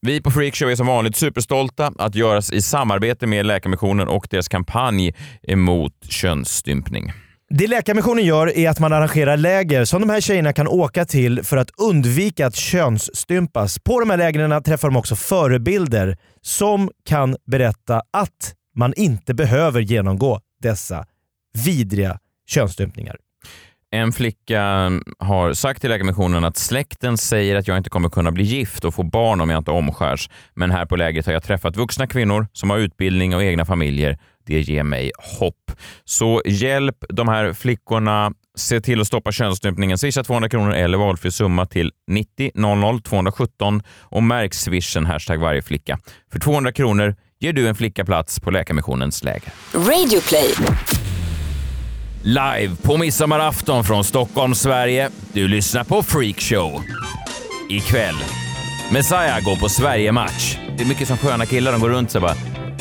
Vi på Freakshow är som vanligt superstolta att göras i samarbete med Läkarmissionen och deras kampanj emot könsstympning. Det Läkarmissionen gör är att man arrangerar läger som de här tjejerna kan åka till för att undvika att könsstympas. På de här lägren träffar de också förebilder som kan berätta att man inte behöver genomgå dessa vidriga könsstympningar. En flicka har sagt till Läkarmissionen att släkten säger att jag inte kommer kunna bli gift och få barn om jag inte omskärs. Men här på lägret har jag träffat vuxna kvinnor som har utbildning och egna familjer. Det ger mig hopp. Så hjälp de här flickorna. Se till att stoppa könsstympningen. Swisha 200 kronor eller valfri summa till 90 00 217 och märk swishen hashtag varje flicka. För 200 kronor ger du en flicka plats på Läkarmissionens läger. Radioplay. Live på midsommarafton från Stockholm, Sverige. Du lyssnar på Freakshow. Ikväll. Messiah går på Sverige-match. Det är mycket som sköna killar, de går runt så bara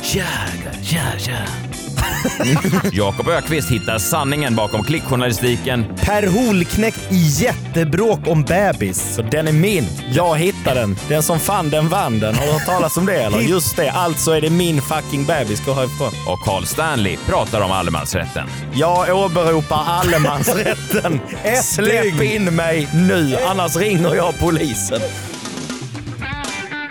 Tja, tja, tja. Jakob Ökvist hittar sanningen bakom klickjournalistiken. Per Holknekt i jättebråk om bebis. Så den är min. Jag hittade den. Den som fann den vann den. Har du hört talas om det eller? Just det, alltså är det min fucking bebis. Gå härifrån. Och Carl Stanley pratar om allemansrätten. Jag åberopar allemansrätten. Släpp in mig nu, annars ringer jag polisen.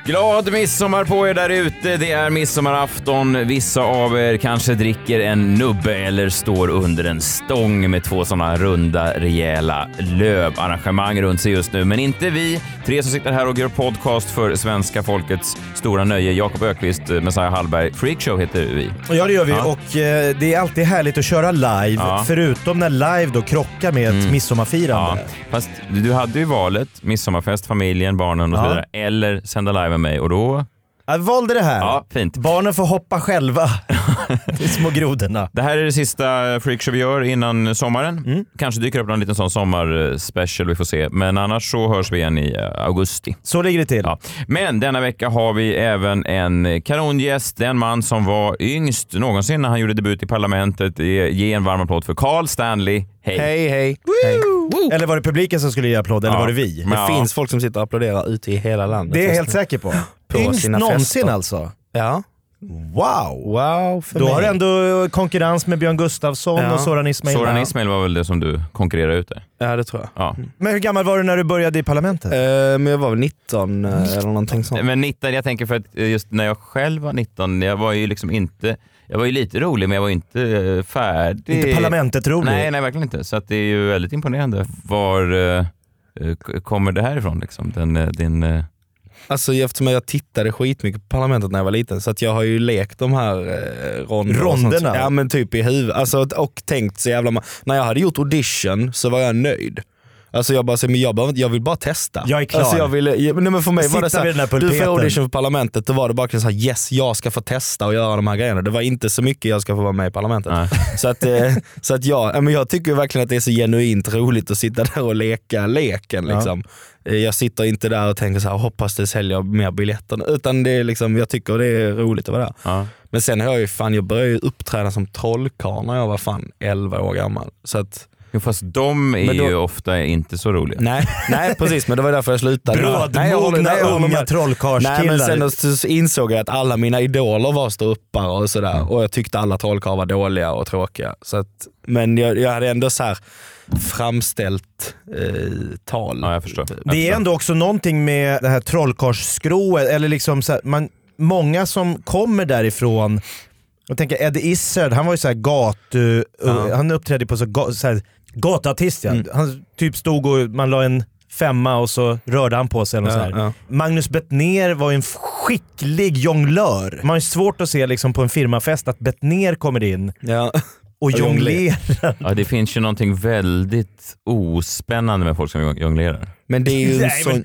Glad midsommar på er där ute. Det är midsommarafton. Vissa av er kanske dricker en nubbe eller står under en stång med två sådana runda, rejäla lövarrangemang runt sig just nu. Men inte vi. Tre som sitter här och gör podcast för svenska folkets stora nöje. Jakob Ökvist, Messiah Hallberg. Freakshow heter vi. Ja det gör vi Ja. och eh, det är alltid härligt att köra live. Ja. Förutom när live då krockar med ett Mm. midsommarfirande. Ja, fast du hade ju valet, midsommarfest, familjen, barnen och så vidare, eller sända live med mig och då... Jag valde det här. Ja, fint. Barnen får hoppa själva. De små grodorna. Det här är det sista Freakshow vi gör innan sommaren. Mm. Kanske dyker upp någon liten sån sommarspecial, vi får se. Men annars så hörs vi igen i eh, augusti. Så ligger det till. Ja. Men denna vecka har vi även en kanongäst, den man som var yngst någonsin när han gjorde debut i parlamentet. Ge en varm applåd för Carl Stanley. Hej! Hej, hej. Eller var det publiken som skulle ge applåd eller Ja. var det vi? Men- Det Ja. finns folk som sitter och applåderar ute i hela landet. Det är jag helt säker på. På Yngst sina någonsin fester. alltså. Ja. Wow! Wow för Då mig. har du ändå konkurrens med Björn Gustafsson Ja. och Soran Ismail. Soran Ismail var väl det som du konkurrerade ut där. Ja, det tror jag. Ja. Men hur gammal var du när du började i parlamentet? Eh, men jag var väl 19 eh, eller någonting sånt. Men 19, jag tänker för att eh, just när jag själv var 19, jag var ju liksom inte, jag var ju lite rolig men jag var inte eh, färdig. Inte parlamentet rolig? Nej, nej verkligen inte. Så att det är ju väldigt imponerande. Var eh, eh, kommer det här ifrån liksom? Den, eh, din, eh, Alltså eftersom jag tittade skitmycket på Parlamentet när jag var liten så att jag har ju lekt de här eh, ronderna. Ronderna? Ja men typ i huvudet. Alltså, och tänkt så jävla När jag hade gjort audition så var jag nöjd. Alltså jag bara, men jag, inte- jag vill bara testa. Jag är klar. Alltså jag ville, nej men för mig var det Sitta så vid den här här, du får audition för Parlamentet, då var det bara så här, yes jag ska få testa och göra de här grejerna. Det var inte så mycket jag ska få vara med i Parlamentet. Nej. Så att, eh, så att jag, ja, men jag tycker verkligen att det är så genuint roligt att sitta där och leka leken. Ja. Liksom. Eh, Jag sitter inte där och tänker så här, hoppas det säljer mer biljetter. Utan det är liksom, jag tycker det är roligt att vara där. ja. Men sen har jag ju fan, jag började ju uppträda som trollkarl när jag var fan 11 år gammal. Så att, Jo, fast de är då- ju ofta inte så roliga. nej, nej precis, men det var därför jag slutade. Nej, jag håller- Brådmogna unga med. Nej men trollkarlskillar. sen så insåg jag att alla mina idoler var ståuppare och sådär och jag tyckte alla trollkarlar var dåliga och tråkiga. Så att, men jag, jag hade ändå så här framställt eh, tal. Ja, jag förstår. Jag Det är ändå också någonting med det här trollkarlsskrået, eller liksom så här, man, många som kommer därifrån, jag tänker Eddie Izzard, han var ju så här gatu, Ja. han uppträdde på så, så här, gatuartist ja. Mm. Han typ stod och man la en femma och så rörde han på sig. Eller Ja, ja. Magnus Bettner var ju en skicklig jonglör. Man har ju svårt att se liksom på en firmafest att Bettner kommer in Ja. Och Och jonglerar. Ja, det finns ju någonting väldigt ospännande med folk som jong- jonglerar. Men det är ju Nej, sån... men.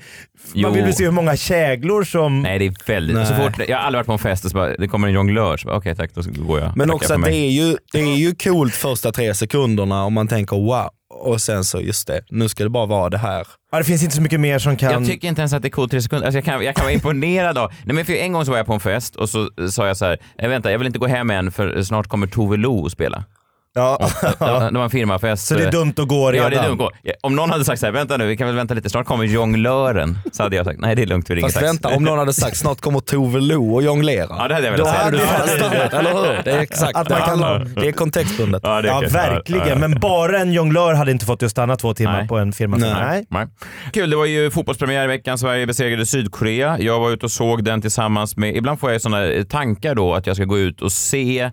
Man vill väl se hur många käglor som... Nej, det är väldigt... Nej. Så fort, jag har aldrig varit på en fest och så bara, det kommer en jonglör, så bara, okej tack, då går jag. Men också att det är, ju, det är ju coolt första tre sekunderna om man tänker wow. Och sen så just det, nu ska det bara vara det här. Ja, det finns inte så mycket mer som kan... Jag tycker inte ens att det är coolt tre sekunder. Alltså jag, kan, jag kan vara imponerad av... Nej, men för en gång så var jag på en fest och så sa jag så här, "Eh, vänta jag vill inte gå hem än för snart kommer Tove Lo att spela. Ja. Det var, det var en firmafest. Så det är dumt att gå redan? Ja, det är dumt att gå. Ja, Om någon hade sagt så här, vänta nu, vi kan väl vänta lite, snart kommer jonglören. Så hade jag sagt, nej det är lugnt, vi ringer Fast vänta, om någon hade sagt snart kommer Tove Lo och jonglera. Ja, det hade jag Då velat säga. hade du Ja, fan stannat, eller hur? Det är exakt Att det man kan-. Det är kontextbundet. Ja, det är Ja, verkligen. Ja, ja. Men bara en jonglör hade inte fått dig att stanna två timmar Nej. på en firma. Nej. Nej. Nej. Kul, det var ju fotbollspremiär i veckan. Sverige besegrade Sydkorea. Jag var ute och såg den tillsammans med, ibland får jag sådana tankar då att jag ska gå ut och se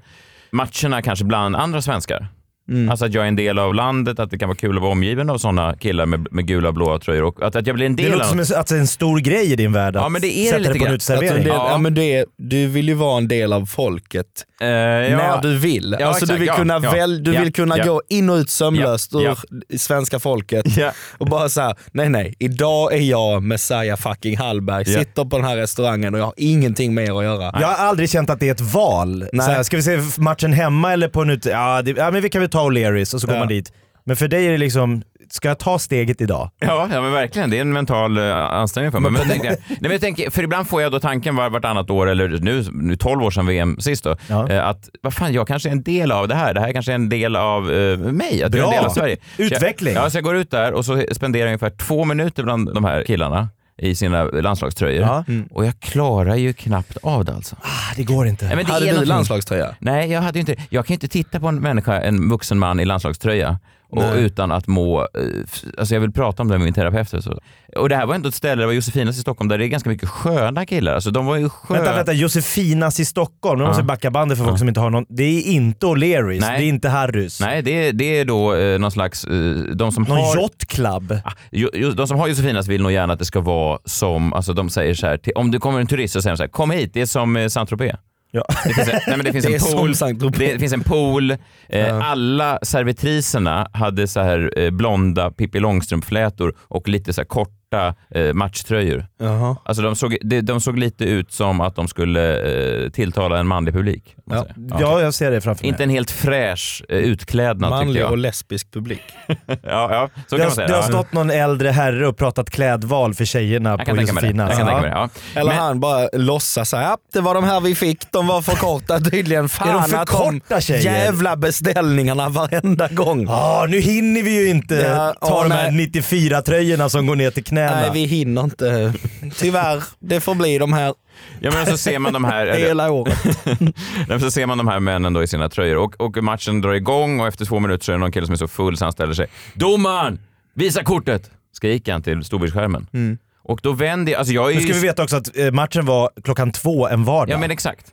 matcherna kanske bland andra svenskar. Mm. Alltså att jag är en del av landet, att det kan vara kul att vara omgiven av sådana killar med, med gula och blåa tröjor och att, att jag blir en Det del låter av... som att det är en stor grej i din värld att Ja, men det är det sätta lite dig på en uteservering. Ja. ja. men det är, du vill ju vara en del av folket Eh, ja. när du vill. Ja, alltså, du vill kunna, ja, väl, du ja, vill kunna ja. gå in och ut sömlöst Ja, ur svenska folket Ja. och bara säga nej nej, idag är jag Messiah fucking Hallberg, Ja. sitter på den här restaurangen och jag har ingenting mer att göra. Jag har aldrig känt att det är ett val. Nej. Så här, ska vi se matchen hemma eller på en ute... Ja, det, ja men vi kan väl ta O'Learys och så går man dit. Men för dig är det liksom, ska jag ta steget idag? Ja, ja men verkligen. Det är en mental uh, ansträngning för mig. Men, jag nej, men jag tänker, för ibland får jag då tanken var, vartannat år, eller nu, nu 12 år sedan VM sist då, Ja. eh, att vad fan, jag kanske är en del av det här. Det här kanske är en del av eh, mig, att jag är en Bra. del av Sverige. Så Utveckling. Jag, ja, så jag går ut där och så spenderar jag ungefär två minuter bland de här killarna i sina landslagströjor. Ja. Och jag klarar ju knappt av det alltså. Ah, det går inte. Nej, men det Hade är du landslagströja? Nej, jag hade ju inte Jag kan ju inte titta på en människa, en vuxen man i landslagströja och Nej. utan att må... eh, Alltså jag vill prata om det med min terapeut. Och, så. och det här var ändå ett ställe, det var Josefinas i Stockholm, där det är ganska mycket sköna killar. Alltså de var ju sköna. Vänta, vänta. Josefinas i Stockholm. Nu måste Ja. jag backa bandet för folk Ja. som inte har någon. Det är inte O'Learys, det är inte Harrys. Nej, det, är- det är då eh, någon slags... Eh, de som Någon har... yacht club. Ah, ju- ju- De som har Josefinas vill nog gärna att det ska vara som, alltså de säger så här, till, om du kommer en turist så säger de så här, kom hit, det är som eh, Saint-Tropez. Ja. Det finns en, nej, men det finns Det en pool, det finns en pool. Eh, alla servitriserna hade så här eh, blonda Pippi Långstrump-flätor och lite så här korta eh, matchtröjor. Jaha. Alltså de såg, de, de såg lite ut som att de skulle eh, tilltala en manlig publik. man Ja. säger. Ja, jag ser det framför mig. Inte en helt fräsch eh, utklädnad Manlig jag. och lesbisk publik. Ja, ja, så det, kan man har, säga. det har Ja. stått någon äldre herre och pratat klädval för tjejerna Jag på kan Ja. Ja. Eller Men- han bara låtsas ja, det var de här vi fick, de var för korta tydligen. Fan Är de för att korta, tjejer? jävla beställningarna varenda gång. Ah, nu hinner vi ju inte Ja, ta de här nej. 94-tröjorna som går ner till knäna. Nej vi hinner inte. Tyvärr, det får bli de här Ja, men så ser man de här, hela året. Så ser man de här männen då i sina tröjor och, och matchen drar igång och efter två minuter så är det någon kille som är så full så han ställer sig. Domaren! Visa kortet! Skriker han till storbildsskärmen. Och då vänder jag, alltså jag är Nu ju... ska vi veta också att eh, matchen var klockan två en vardag. Ja men exakt.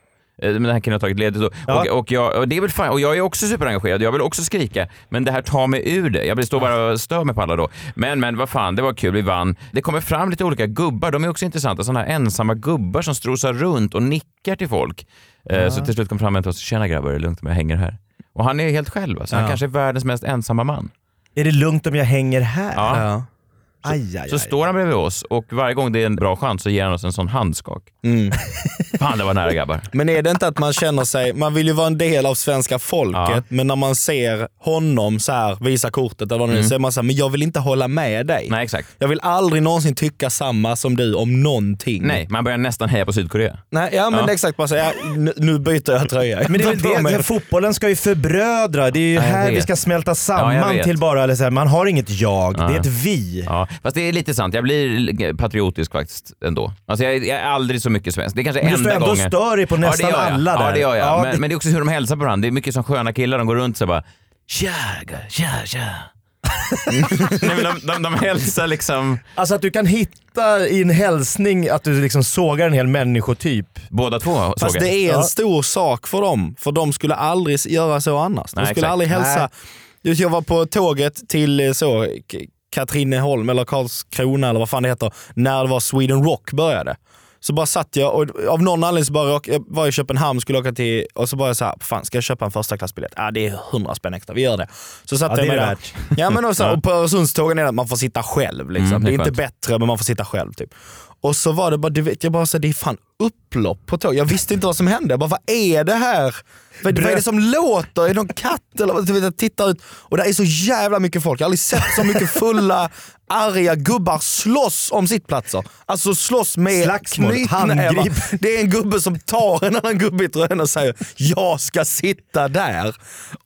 Eh, Men den här killen har tagit ledigt. Och, Ja. och, och, jag, och det är väl fine. Och jag är också superengagerad. Jag vill också skrika. Men det här tar mig ur det. Jag vill stå bara och stör mig på alla då. Men, men vad fan, det var kul. Vi vann. Det kommer fram lite olika gubbar. De är också intressanta. Sådana här ensamma gubbar som strosar runt och nickar till folk. Eh, Så till slut kom fram en till oss. Tjena grabbar, är det lugnt om jag hänger här? Och han är helt själv. Alltså. Han Ja. kanske är världens mest ensamma man. Är det lugnt om jag hänger här? Ja. Ja. Aj, aj, Så aj. står han bredvid oss och varje gång det är en bra chans så ger han oss en sån handskak. Mm. Fan, det var nära grabbar. Men är det inte att man känner sig, man vill ju vara en del av svenska folket, Ja. men när man ser honom så här, visa kortet eller vad det är, så är man så här, men jag vill inte hålla med dig. Nej, exakt. Jag vill aldrig någonsin tycka samma som du om någonting. Nej, man börjar nästan heja på Sydkorea. Nej ja men Ja. det exakt, bara säga, nu, nu byter jag tröja. Men det är väl mig- det, fotbollen ska ju förbrödra. Det är ju Ja, här vi ska smälta Ja, samman till bara, eller så här, man har inget jag, Ja. det är ett vi. Ja, fast det är lite sant. Jag blir patriotisk faktiskt ändå. Alltså jag, jag är aldrig så mycket svensk. Det är kanske Men du enda står ändå och gången. stör dig på nästan ja, det gör jag. alla där. Ja, det gör jag. Ja, men, det- men det är också hur de hälsar på varandra. Det är mycket som sköna killar. De går runt och bara tja, tja, tja. Nej, men de, de, de hälsar liksom Alltså att du kan hitta i en hälsning att du liksom sågar en hel människotyp. båda två. såg Fast det är en Ja. stor sak för dem, för de skulle aldrig göra så annars. De Nej, skulle exakt. aldrig hälsa. Nej. Jag var på tåget till så, Katrineholm eller Karlskrona eller vad fan det heter, när det var Sweden Rock började. Så bara satt jag och av någon anledning så bara jag var i Köpenhamn, skulle åka till, och så bara så här, fan ska jag köpa en första klassbiljett? Ja det är 100 spänn extra, vi gör det. Så satt Ja, jag är med det där. Ja men och, så, och på Öresundstågen är det att man får sitta själv. Liksom. Mm, det det är är inte bättre men man får sitta själv. Typ. Och så var det bara, du vet, jag bara så, det är fan upplopp på tåg. Jag visste inte vad som hände. Jag bara, vad är det här? Vad, vad är det som låter? Är det någon katt? Eller, vad? du vet, jag tittar ut och det är så jävla mycket folk. Jag har aldrig sett så mycket fulla, arga gubbar slåss om sittplatser. Alltså slåss med Slagsmål, knytnävar. handgrip. Det är en gubbe som tar en annan gubbe i tröjan och säger jag ska sitta där.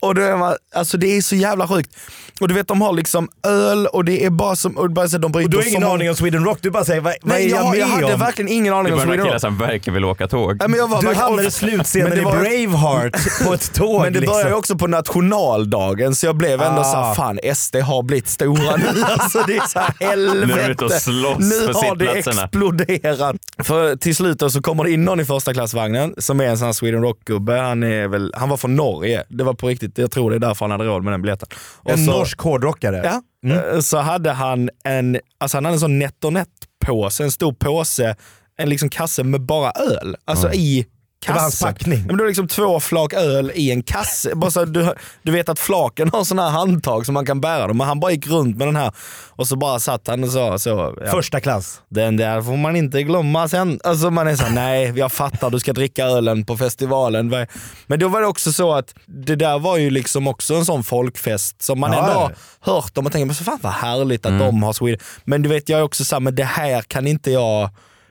Och då är man, alltså det är så jävla sjukt. Och du vet de har liksom öl och det är bara som, och bara så, de Och du har ingen aning om Sweden Rock, du bara säger vad, vad Nej, är jag, jag, med jag hade om? verkligen ingen aning om Sweden Rock. Verkligen vill åka tåg. Nej, men jag var Du hamnade i slutscenen det i Braveheart på ett tåg. Men det liksom. började ju också på nationaldagen så jag blev ändå Ah. såhär, fan SD har blivit stora nu. Alltså det är såhär helvete. Nu är de ute och slåss nu för har det exploderat. För till slut så kommer det in någon i första klassvagnen som är en sån här Sweden Rock-gubbe. Han, är väl, han var från Norge. Det var på riktigt, jag tror det är därför han hade råd med den biljetten. Och En så- norsk hårdrockare. Ja, Eh, så hade han en, alltså han hade en sån NetOnNet-påse, en stor påse, en liksom kasse med bara öl. Alltså i Det var hans kassen. packning. Ja, Men det var liksom två flak öl i en kasse. Bara så, du, du vet att flaken har såna här handtag som man kan bära dem, men han bara gick runt med den här och så bara satt han och sa så. Ja, Första klass. den där får man inte glömma sen. Alltså man är såhär, nej jag fattar du ska dricka ölen på festivalen. Men då var det också så att det där var ju liksom också en sån folkfest som man Ja, ändå har hört om och tänker, men så fan vad härligt att de har Sweden. Men du vet jag är också såhär, men det här kan inte jag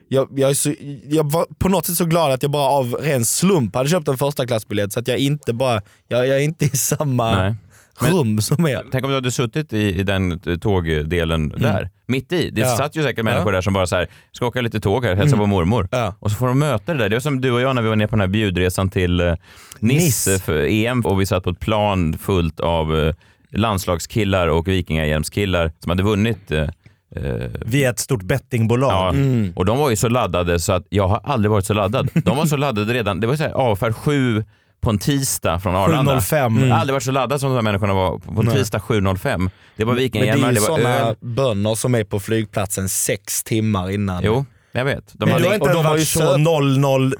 jag, jag, så, jag var på något sätt så glad att jag bara av ren slump hade köpt en första klassbiljett så att jag inte bara, jag, jag är inte i samma Nej. Men- rum som er. Tänk om du hade suttit i, i den tågdelen där, mitt i. Det Ja. satt ju säkert människor Ja. där som bara så här, ska åka lite tåg här, hälsa på mormor. Ja. Och så får de möta det där. Det var som du och jag när vi var nere på den här bjudresan till eh, Nice, Nice. för EM och vi satt på ett plan fullt av eh, landslagskillar och vikingahjälmskillar som hade vunnit eh, eh, Via ett stort bettingbolag. Ja, Mm. och de var ju så laddade så att jag har aldrig varit så laddad. De var så laddade redan, det var så här avfärd sju på en tisdag från Arlanda. 7.05. Jag har aldrig varit så laddad som de här människorna var på en Nej. tisdag 7.05. Det var Men det är vikingahjälmar, ju det, var sådana öl. bönder som är på flygplatsen sex timmar innan. Jo, jag vet. De Men hade du har inte och de har varit ju så söt-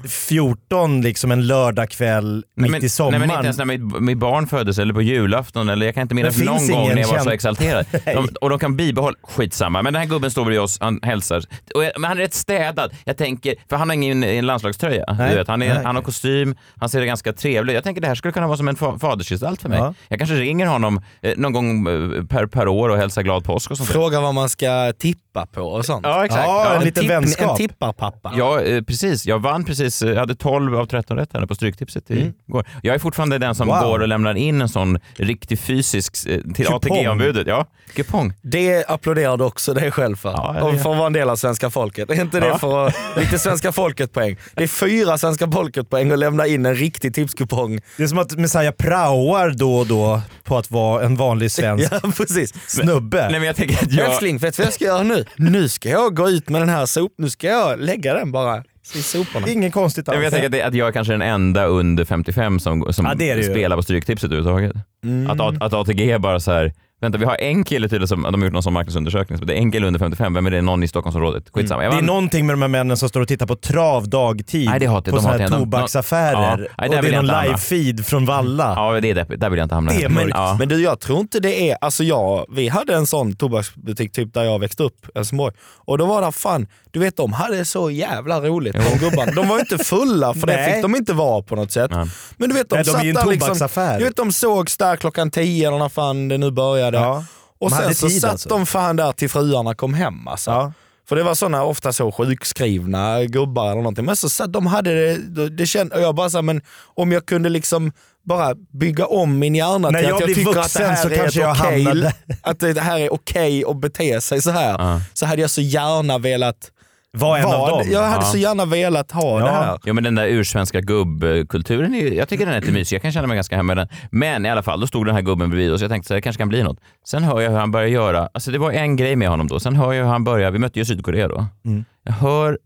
00.14 liksom en lördagkväll mitt men, i sommaren. Nej, men inte ens när mitt, mitt barn föddes eller på julafton. Eller jag kan inte minnas någon gång när jag var så exalterad. De, och de kan bibehålla... Skitsamma. Men den här gubben står bredvid oss, han hälsar. Och jag, men han är rätt städad. Jag tänker, för han har ingen en landslagströja. Nej. Du vet, han, är, Nej, han har kostym, han ser ganska trevlig Jag tänker det här skulle kunna vara som en fa- fadersgestalt för mig. Ja. Jag kanske ringer honom eh, någon gång eh, per, per år och hälsar glad påsk och sånt. Fråga vad man ska tippa på och sånt. Ja, exakt. Ja, en Ja, liten Tipp- vänskap. En tipparpappa. Ja, eh, precis. Jag vann precis. Jag hade 12 av 13 rätt här på Stryktipset igår. Jag är fortfarande den som Wow. går och lämnar in en sån riktig fysisk eh, till. ATG-ombudet. Ja, kupong. Det applåderar du också dig själv för. Ja, det- och för att vara en del av svenska folket. Är inte det Ja. för att, lite svenska folket-poäng? Det är fyra svenska folket-poäng att lämna in en riktig tipskupong. Det är som att Messiah praoar då och då på att vara en vanlig svensk Ja, precis. snubbe. Nej, men jag tänker att jag... Älskling, vet du vad jag ska göra nu? Nu ska jag gå ut med den här sop... Nu ska jag lägga den bara i soporna. Inget konstigt Nej, alls. men jag tänker att, det, att jag är kanske den enda under 55 som, som Ja, det är det ju. spelar på Stryktipset överhuvudtaget. Mm. Att, att ATG är bara så här. Vänta, vi har en kille tydligen som, de har gjort någon sån marknadsundersökning. Så det är en kille under 55, vem är det? Någon i Stockholmsområdet? Skitsamma. Jag det är någonting med de här männen som står och tittar på trav dagtid Nej, det hatar på De hatar här tobaksaffärer. Ja. Nej, och det är någon live-feed från Valla. Ja, det är deppigt. Där vill jag inte hamna. Det är mörkt. Ja. Men du, jag tror inte det är, alltså jag, vi hade en sån tobaksbutik typ där jag växte upp, Helsingborg. Och då var det fan, du vet de hade så jävla roligt de gubbarna. De var ju inte fulla för det fick de inte vara på något sätt. Nej. Men du vet de Nej, de är satt ju en där liksom, tobaksaffär. du vet de sågs där klockan tio eller när fan det nu började. Ja. Och sen så tid satt alltså. de fan där till fruarna kom hem alltså. Ja. För det var såna ofta så sjukskrivna gubbar eller någonting. Men så satt de hade det, det kände, och jag bara så men om jag kunde liksom bara bygga om min hjärna När till jag att jag tycker vuxen att det här så är kanske okej, där. att det här är okej att bete sig så här. Ja. Så hade jag så gärna velat Var en av vara- dem. Jag hade Ja. så gärna velat ha Ja. det här. Jo men den där ursvenska gubbkulturen, är, jag tycker den är lite mysig. Jag kan känna mig ganska hemma i den. Men i alla fall, då stod den här gubben bredvid oss. Jag tänkte så här, det kanske kan bli något. Sen hör jag hur han börjar göra, alltså det var en grej med honom då. Sen hör jag hur han börjar, vi mötte ju Sydkorea då. Mm. Jag hör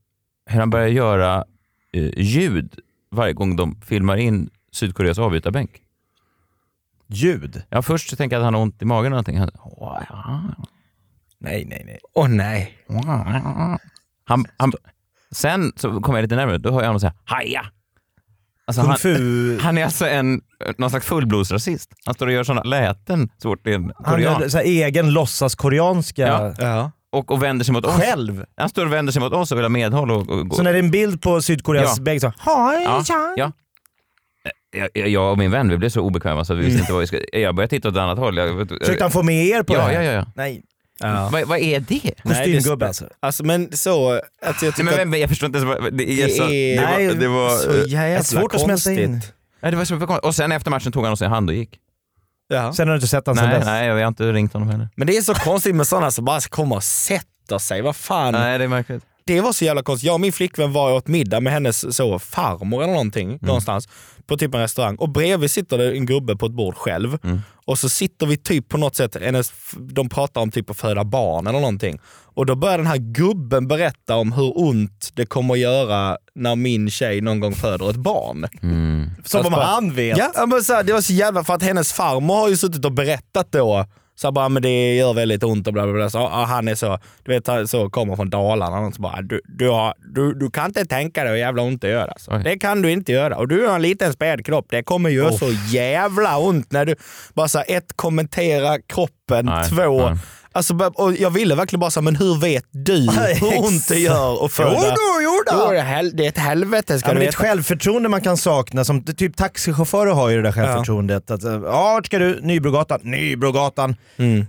hur han börjar göra eh, ljud varje gång de filmar in Sydkoreas avbytarbänk. Ljud? Ja, först så tänker jag att han har ont i magen eller någonting. Han, Nej, nej, nej. Åh nej. Han, han, sen så kommer jag lite närmare, då hör jag honom säga haja. Alltså han, han är alltså en, någon slags fullblodsrasist. Han står och gör sådana läten så fort det är en Han korean. gör så här egen låtsas-koreanska. Ja. Ja. och, och vänder sig mot oss. Själv? Han står och vänder sig mot oss och vill ha medhåll. Och, och, och. Så när det är en bild på Sydkoreas Ja. bägge så Ja, ja. Jag, jag- jag och min vän vi blev så obekväma så vi visste inte vad vi skulle... Jag började titta åt ett annat håll. Jag, Försökte han få med er på ja, det här? ja, ja, ja. Nej. Ja. Vad, vad är det? Nej, det- Kostymgubbe alltså. Alltså men så, alltså, jag tycker Nej, men, att men, jag förstår inte ens vad... Det, är det så, det var... Det var, så jävla svårt att smälta in. konstigt. nej, det var så konstigt. Och sen efter matchen tog han oss i hand och gick. Ja. Sen har du inte sett honom sen Nej, dess? nej, jag har inte ringt honom heller. Men det är så konstigt med sådana som bara kommer och sätter sig. Vad fan. Nej, det är märkligt. Det var så jävla konstigt. Jag och min flickvän var åt middag med hennes så, farmor eller någonting någonstans på typ en restaurang och bredvid sitter det en gubbe på ett bord själv och så sitter vi typ på något sätt, hennes, de pratar om typ att föda barn eller någonting och då börjar den här gubben berätta om hur ont det kommer att göra när min tjej någon gång föder ett barn. Som om han vet. Ja, men så här, det var så jävla för att hennes farmor har ju suttit och berättat då så bara, men det gör väldigt ont och bla bla bla. Så, ja, han är så, du vet, så kommer från Dalarna och så bara, du, du, har, du, du kan inte tänka dig hur jävla ont det gör. Alltså. Oj. Det kan du inte göra. Och du har en liten späd kropp, det kommer göra så jävla ont när du, bara så ett, kommentera kroppen, Nej, två, nej. Alltså, och jag ville verkligen bara säga, men hur vet du hur ont det gör att föda? Jo då, jo då. Jo, det är hel- det är ett helvete ska Ja, du det är ett veta. självförtroende man kan sakna. Som, typ taxichaufförer har ju det där självförtroendet. Att, eh, ja, vart ska du? Nybrogatan. Nybrogatan.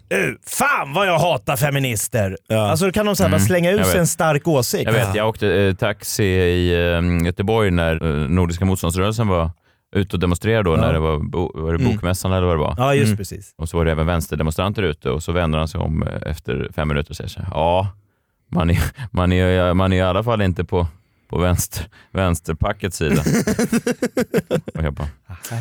Du, fan vad jag hatar feminister! Ja. Alltså då kan de så här bara slänga ut sig en stark åsikt. Jag vet, jag åkte eh, taxi i eh, Göteborg när eh, Nordiska motståndsrörelsen var ute och demonstrerade då, när det var, var det bokmässan eller vad det var. Ja, just precis. Och så var det även vänsterdemonstranter ute och så vänder han sig om eh, efter fem minuter och säger så här, ja, man är, man är, man är i alla fall inte på, på vänster, vänsterpackets sida. och jag bara,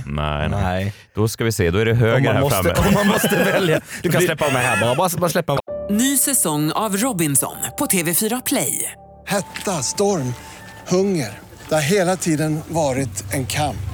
nej, nej, Nej. Då ska vi se, då är det höger här måste, framme. om man måste välja. Du kan släppa mig här bara. Bara, bara släppa Ny säsong av Robinson på TV4 Play. Hetta, storm, hunger. Det har hela tiden varit en kamp.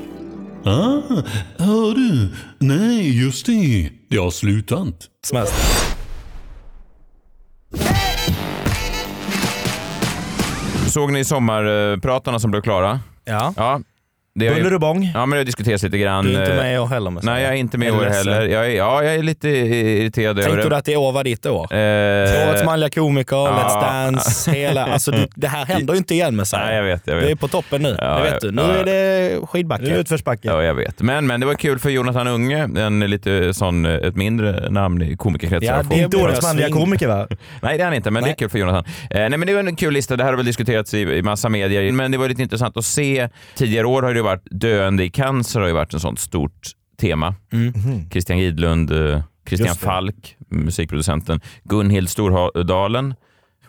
Ah, hör du? Nej, just det. Det har slutat. smält. Såg ni sommarpratarna som blev klara? Ja. Ja. Det ju- Buller och bång. Ja, men det har diskuterats lite grann. Du är inte eh, med i år heller med Nej, jag är inte med i Är år heller. Jag är, ja, jag är lite irriterad över Tänkte du det. att i år var ditt år? Eh, Årets manliga komiker, ja. Let's Dance, hela... Alltså det, det här händer ju inte igen med sig. Nej, jag vet. Jag Det är vet. på toppen nu. Ja, det vet du. Nu ja. är det Nu är det skidbacke. utförsbacke. Ja, jag vet. Men, men det var kul för Jonathan Unge, en lite sån, ett mindre namn i komikerkretsar. Ja, det Inte blir årets jag manliga komiker va? Nej, det är han inte, men det är Nej. kul för Jonathan. Eh, nej, men det var en kul lista. Det här har väl diskuterats i, i massa medier, men det var lite intressant att se. Tidigare år har det varit döende i cancer har ju varit ett sånt stort tema. Christian Gidlund, eh, Christian. Falk, musikproducenten, Gunhild Stordalen.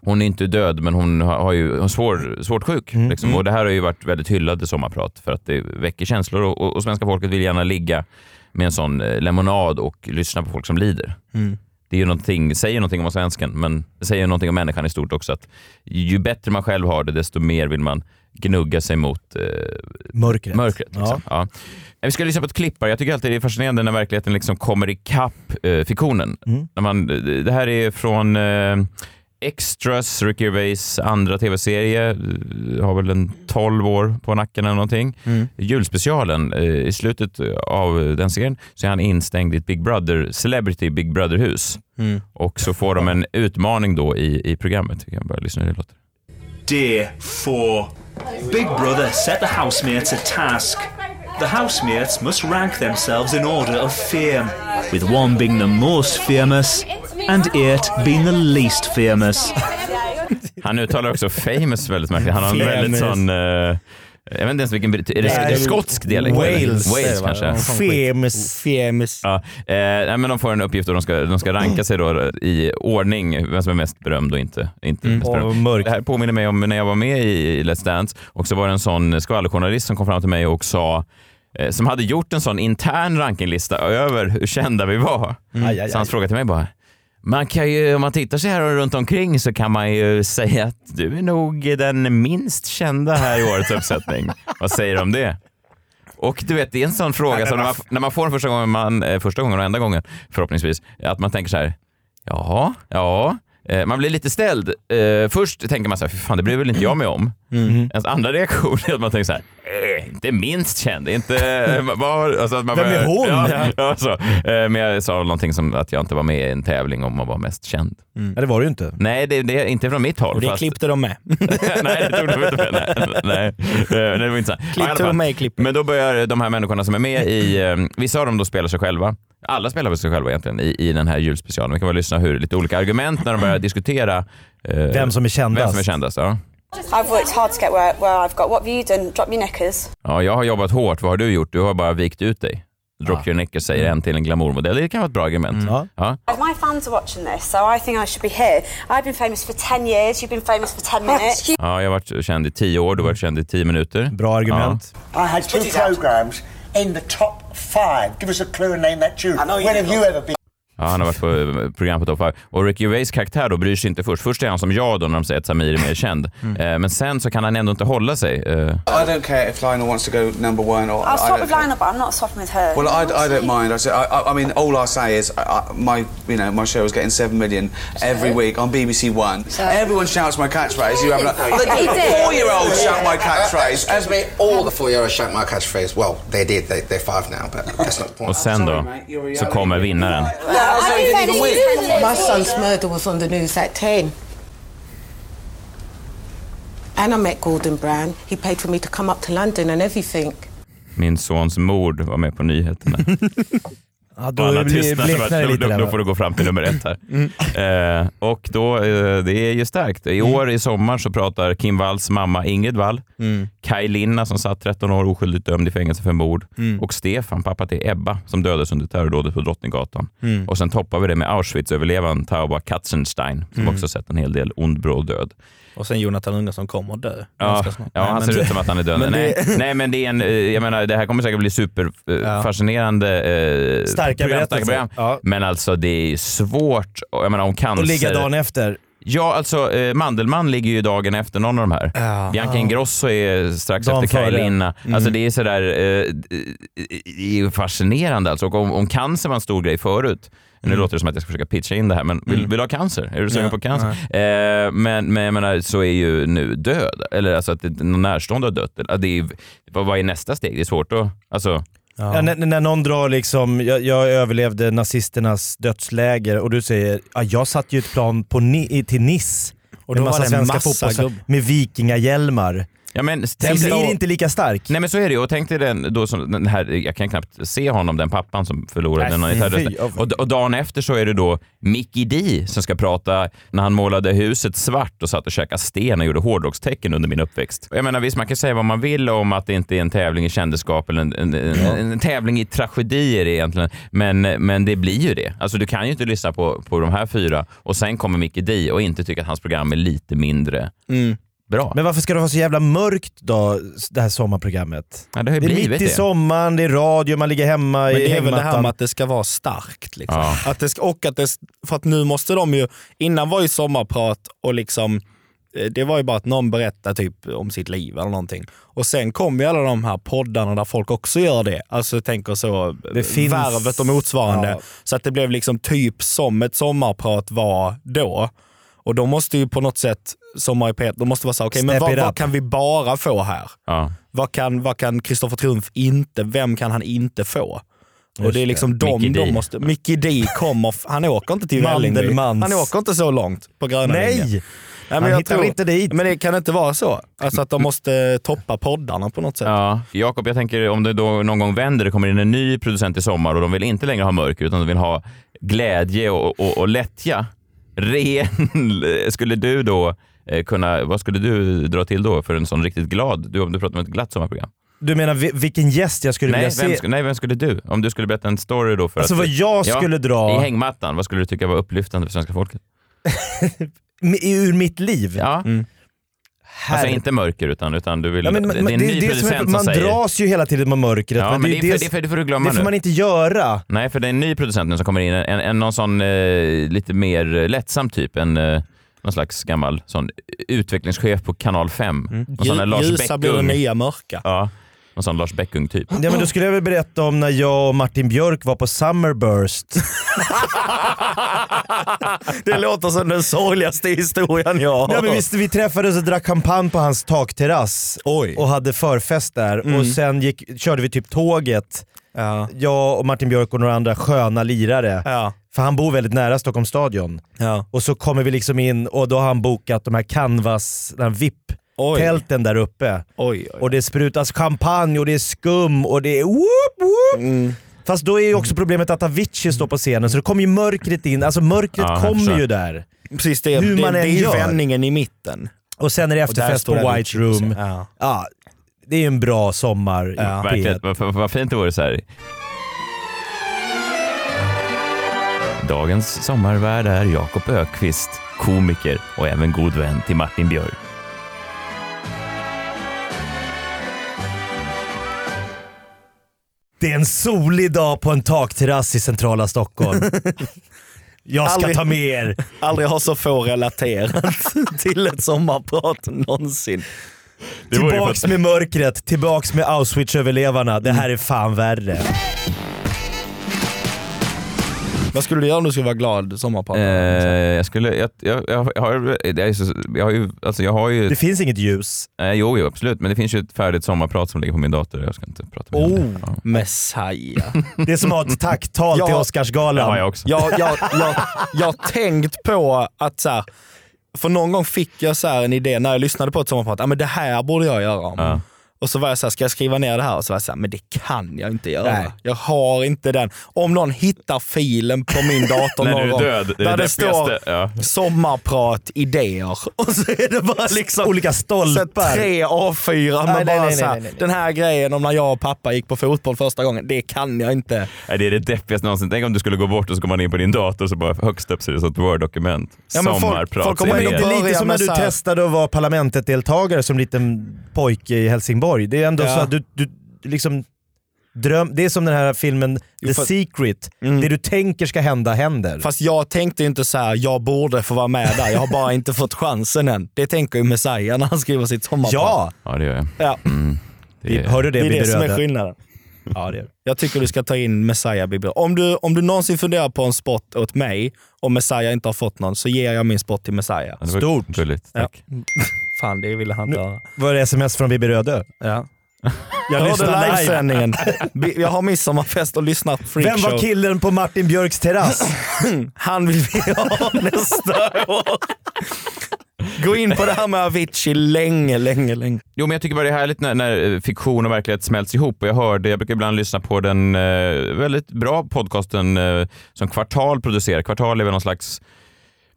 Hon är inte död, men hon har, ju hon svår, svårt sjuk. Liksom. Och det här har ju varit väldigt hyllad i sommarprat för att det väcker känslor och, och, och svenska folket vill gärna ligga med en sån eh, lemonad och lyssna på folk som lider. Det är ju någonting, säger någonting om svensken, men det säger någonting om människan i stort också. Att ju bättre man själv har det, desto mer vill man gnugga sig mot eh, Mörkret. mörkret. Liksom. Ja. Vi ska lyssna på ett klipp här. Jag tycker alltid det är fascinerande när verkligheten liksom kommer ikapp eh, fiktionen. När man, det här är från eh, Extras, Ricky Gervais andra tv-serie. Eh, Har väl en 12 år på nacken eller någonting. Julspecialen, eh, i slutet av den serien så är han instängd i ett Big Brother, Celebrity Big Brother-hus. Och så får de en utmaning då i, i programmet. Vi kan börja lyssna hur det låter. Day 4. Big Brother set the housemates a task. The housemates must rank themselves in order of fame, with one being the most famous and eight being the least famous. Han uttalar också famous väldigt märkligt. Han har en väldigt Famous. sån... eh, jag vet inte ens vilken... Är det, är det skotsk dialekt? Wales. Wales kanske? Femus. Femis. Ja, eh, nej, men de får en uppgift och de ska, de ska ranka sig då i ordning, vem som är mest berömd och inte, inte mest berömd. Och. Det här påminner mig om när jag var med i Let's Dance och så var det en sån skvallerjournalist som kom fram till mig och sa eh, som hade gjort en sån intern rankinglista över hur kända vi var. Aj, Så hans fråga till mig bara, Man kan ju, om man tittar sig här runt omkring så kan man ju säga att du är nog den minst kända här i årets uppsättning. Vad säger du om det? Och du vet, det är en sån fråga som när man, när man får den första gången, man, eh, första gången och enda gången förhoppningsvis, att man tänker så här, jaha, ja, Man blir lite ställd. Eh, först tänker man så här, "Fy fan det bryr väl inte jag mig om. Ens andra reaktion är att man tänker så här, eh, inte minst känd, inte... Var, alltså att man Vem är hon? Ja, ja, så. Eh, men jag sa någonting som att jag inte var med i en tävling om att vara mest känd. Ja, det var det ju inte. Nej, det, det är inte från mitt håll. Och det fast- klippte de med. nej, det tog de inte med. Nej, nej. Eh, det var inte så. Ja, i Klipp alla tog fall. de med i klippet. Men då börjar de här människorna som är med i, eh, vissa av dem då spelar sig själva. Alla spelar väl sig själva egentligen i, i den här julspecialen. Vi kan väl lyssna hur lite olika argument när de börjar diskutera eh, Vem som är kändast. Vem som är kändast ja. I've worked hard to get where, where I've got. What have you done? Drop your knickers. ja, jag har jobbat hårt. Vad har du gjort? Du har bara vikt ut dig. Drop your knickers säger en till en glamourmodell. Det kan vara ett bra argument. Ja. Ja. My fans are watching this, so I think I should be here. I've been famous for 10 years, you've been famous for 10 minutes. ja, jag har varit känd i tio år. Du har varit känd i tio minuter. Bra argument. I had two programs in the top five. Give us a clue and name that tune. When have you ever been? Ja, han har varit på eh, program på Top 5. Och Ricky Gervais karaktär då bryr sig inte först. Först är han som jag då när de säger att Samir är mer känd. Eh, men sen så kan han ändå inte hålla sig. Eh, I don't care if Lionel wants to go number one or I'll don't with. Lionel, but I'm not swapping with her. Well, I, I don't mind. I, I, I- mean, all I say is I, my, you know, my show is getting seven million every week on BBC One. Everyone shouts my catchphrase. You have like, oh, four-year-olds shout my catchphrase. Excuse me, all the four-year-olds shout my catchphrase. Well, they did. They, they're five now, but that's not the point. och sen då så kommer vinnaren. My son's murder was on the news at 10. And I met Gordon Brown. He paid for me to come up to London and everything. Min sons mord var med på nyheterna. Ja, då alla blir- tystnar, så lite då, då får du gå fram till nummer ett här. Eh, och då, eh, det är ju starkt. I år i sommar så pratar Kim Walls mamma Ingrid Wall, Kaj Linna som satt 13 år oskyldigt dömd i fängelse för mord och Stefan, pappa till Ebba, som dödades under terrordådet på Drottninggatan. Mm. Och sen toppar vi det med Auschwitz-överlevaren Tauba Katzenstein som Mm. också sett en hel del ond, bråd död. Och sen Jonathan Unge som kommer dö. Ja, ja Nej, han ser ut som att han är död. Men nej, det- nej, men det är en, eh, jag menar, det här kommer säkert bli superfascinerande. Eh, Starka program, berättelser. program. Ja. Men alltså det är svårt. och Jag menar om cancer... Och ligga dagen efter. Ja, alltså eh, Mandelmann ligger ju dagen efter någon av de här. Ja. Bianca Ja. Ingrosso är strax Dagen efter Kaj. Linna. Mm. Alltså det är sådär, eh, det är ju fascinerande alltså. Och om, om cancer var en stor grej förut, nu låter det som att jag ska försöka pitcha in det här, men vill, Mm. vill du ha cancer? Är du sugen Ja, på cancer? Eh, men, men jag menar, så är ju nu död, eller alltså att det- någon närstående har dött. Ja, Det är, vad, är nästa steg? Det är svårt att... Alltså, Ja. när, när någon drar liksom, jag, jag överlevde nazisternas dödsläger och du säger, ja, jag satt ju ett plan på ni, till Nice Och med då massa var det svenska massa fotbollsspelare med vikingahjälmar. Ja, men Den blir inte lika stark. Nej men så är det ju. Och tänk dig den, då som, den här, jag kan knappt se honom, den pappan som förlorade Nej, någon i fy, och, och dagen efter så är det då Mickey D som ska prata när han målade huset svart och satt och käkade sten och gjorde hårdrockstecken under min uppväxt. Jag menar visst, man kan säga vad man vill om att det inte är en tävling i kändisskap eller en, en, en, en tävling i tragedier egentligen. Men, men det blir ju det. Alltså du kan ju inte lyssna på, på de här fyra och sen kommer Mickey D och inte tycka att hans program är lite mindre Mm. Bra. Men varför ska det vara så jävla mörkt då, det här sommarprogrammet? Ja, det har ju det är blivit mitt i det. sommaren, det är radio, man ligger hemma Men i det är väl det här med att det ska vara starkt. Liksom. Ja. Att det ska, och att det, för att nu måste de ju, innan var ju sommarprat och liksom, eh, det var ju bara att någon berättar typ om sitt liv eller någonting. Och sen kom ju alla de här poddarna där folk också gör det. Alltså tänker så, Det finns- värvet och motsvarande. Ja. Så att det blev liksom typ som ett sommarprat var då. Och då måste ju på något sätt, Sommar i P1, då måste vara så här, okej men Step vad, vad kan vi bara få här? Ja. Vad kan vad kan Kristoffer Triumf inte, vem kan han inte få? och Just det är liksom det. de, de måste, Mickey D kommer, han åker inte till Vällingby. Han åker inte så långt på gröna Nej! linjen. Nej, Han men jag hittar tror, inte dit. Men det kan inte vara så. Alltså att de måste toppa poddarna på något sätt. Ja, Jakob, jag tänker om det då någon gång vänder, det kommer in en ny producent i sommar och de vill inte längre ha mörker utan de vill ha glädje och, och, och lättja. Ren, skulle du då eh, kunna, vad skulle du dra till då för en sån riktigt glad, du, om du pratar om ett glatt sommarprogram? Du menar vi- vilken gäst jag skulle Nej vilja vem, se? nej, vem skulle du? Om du skulle berätta en story då för Alltså att... vad jag skulle dra- I hängmattan, vad skulle du tycka var upplyftande för svenska folket? Ur mitt liv? Ja. Alltså inte mörker utan, utan du vill... Ja, men, det är en det, ny det, är som producent är, som man säger... dras ju hela tiden med mörkret. Ja, men det, är för, det, det, är för, det får du glömma det får nu. man inte göra. Nej, för det är en ny producent nu som kommer in. En, en, någon sån eh, lite mer lättsam typ. En, eh, någon slags gammal sån utvecklingschef på kanal 5. Mm. Ljusa blir det nya mörka. Ja, någon sån Lars Bäckung typ. Ja, men då skulle jag väl berätta om när jag och Martin Björk var på Summerburst. Det låter som den sorgligaste historien jag har Ja, men hört. vi, träffades och drack champagne på hans takterrass och hade förfest där. Mm. Och sen gick, körde vi typ tåget. Ja. Jag och Martin Björk och några andra sköna lirare. Ja. För han bor väldigt nära Stockholms stadion. Ja. Och så kommer vi liksom in och då har han bokat de här canvas, den här VIP-tälten där uppe. Oj, oj. Och det sprutas champagne och det är skum och det är whoop, whoop. Mm. Fast då är ju också problemet att Avicii står på scenen så då kommer ju mörkret in. Alltså mörkret Ja, kommer ju där. Precis, det, Hur det, man det än är vändningen i mitten. Och sen är det efterfest på Avicii White scen. Room. Ja. Ja, det är ju en bra sommar. Ja. Verkligen, P1. vad, vad, vad fint det vore så här. Dagens sommarvärd är Jakob Ökvist, komiker och även god vän till Martin Björk. Det är en solig dag på en takterrass i centrala Stockholm. Jag ska Aldrig- ta med er. Aldrig har så få relaterat till ett sommarprat någonsin. Det Tillbaks med mörkret, tillbaks med Auschwitz-överlevarna. Det här är fan värre. Vad skulle du göra om du skulle vara glad sommarprat? Eh, jag skulle, jag, jag, jag, har, det är så, jag har ju, alltså jag har ju... Det finns inget ljus. Eh, jo, jo, absolut. Men det finns ju ett färdigt sommarprat som ligger på min dator. Jag ska inte prata det. Oh, Messiah. Det är som att ha ett tacktal till Ja. Oscarsgalan. Det har jag också. Jag, jag, jag, jag har tänkt på att så här, för någon gång fick jag så här en idé när jag lyssnade på ett sommarprat, ah, men det här borde jag göra om. Ja. Och så var jag så här, ska jag skriva ner det här? Och så var jag så här, men det kan jag inte göra. Nej. Jag har inte den. Om någon hittar filen på min dator någon gång, död, det är där det det står. Ja. sommarprat, idéer. Och så är det bara liksom Olika stolpar. tre A4 med Nej, bara nej, så här, nej, nej, nej. den här grejen om när jag och pappa gick på fotboll första gången, det kan jag inte. Nej, det är det deppigaste någonsin. Tänk om du skulle gå bort och så går man in på din dator och så bara högst upp så är det ett word-dokument. Ja, folk- Sommarprat. folk Men ändå det är lite som när du här- testade att vara Parlamentet-deltagare som liten pojke i Helsingborg. Det är ändå Ja. så att du, du liksom dröm, Det är som den här filmen The Jo, för- Secret. Mm. Det du tänker ska hända händer. Fast jag tänkte inte så här, jag borde få vara med där, jag har bara inte fått chansen än. Det tänker ju Messiah när han skriver sitt sommarprat. ja! Ja, det gör jag. ja. Det är, Hör du det, Det är det som är skillnaden. Ja, det är det. Jag tycker du ska ta in Messiah Bibi. Om du, om du någonsin funderar på en spot åt mig och Messiah inte har fått någon så ger jag min spot till Messiah. Ja, det Stort. Gulligt, Ja. Fan, det ville han inte höra. Var det sms från Bibi Röde? Ja. Jag lyssnar live. livesändningen. Jag har midsommarfest och lyssnat på Vem var freakshow. killen på Martin Björks terrass? Han vill vi ha nästa år. Gå in på det här med Avicii länge, länge, länge. Jo, men jag tycker bara det är härligt när, när fiktion och verklighet smälts ihop. Och jag hörde, jag brukar ibland lyssna på den eh, väldigt bra podcasten eh, som Kvartal producerar. Kvartal är väl någon slags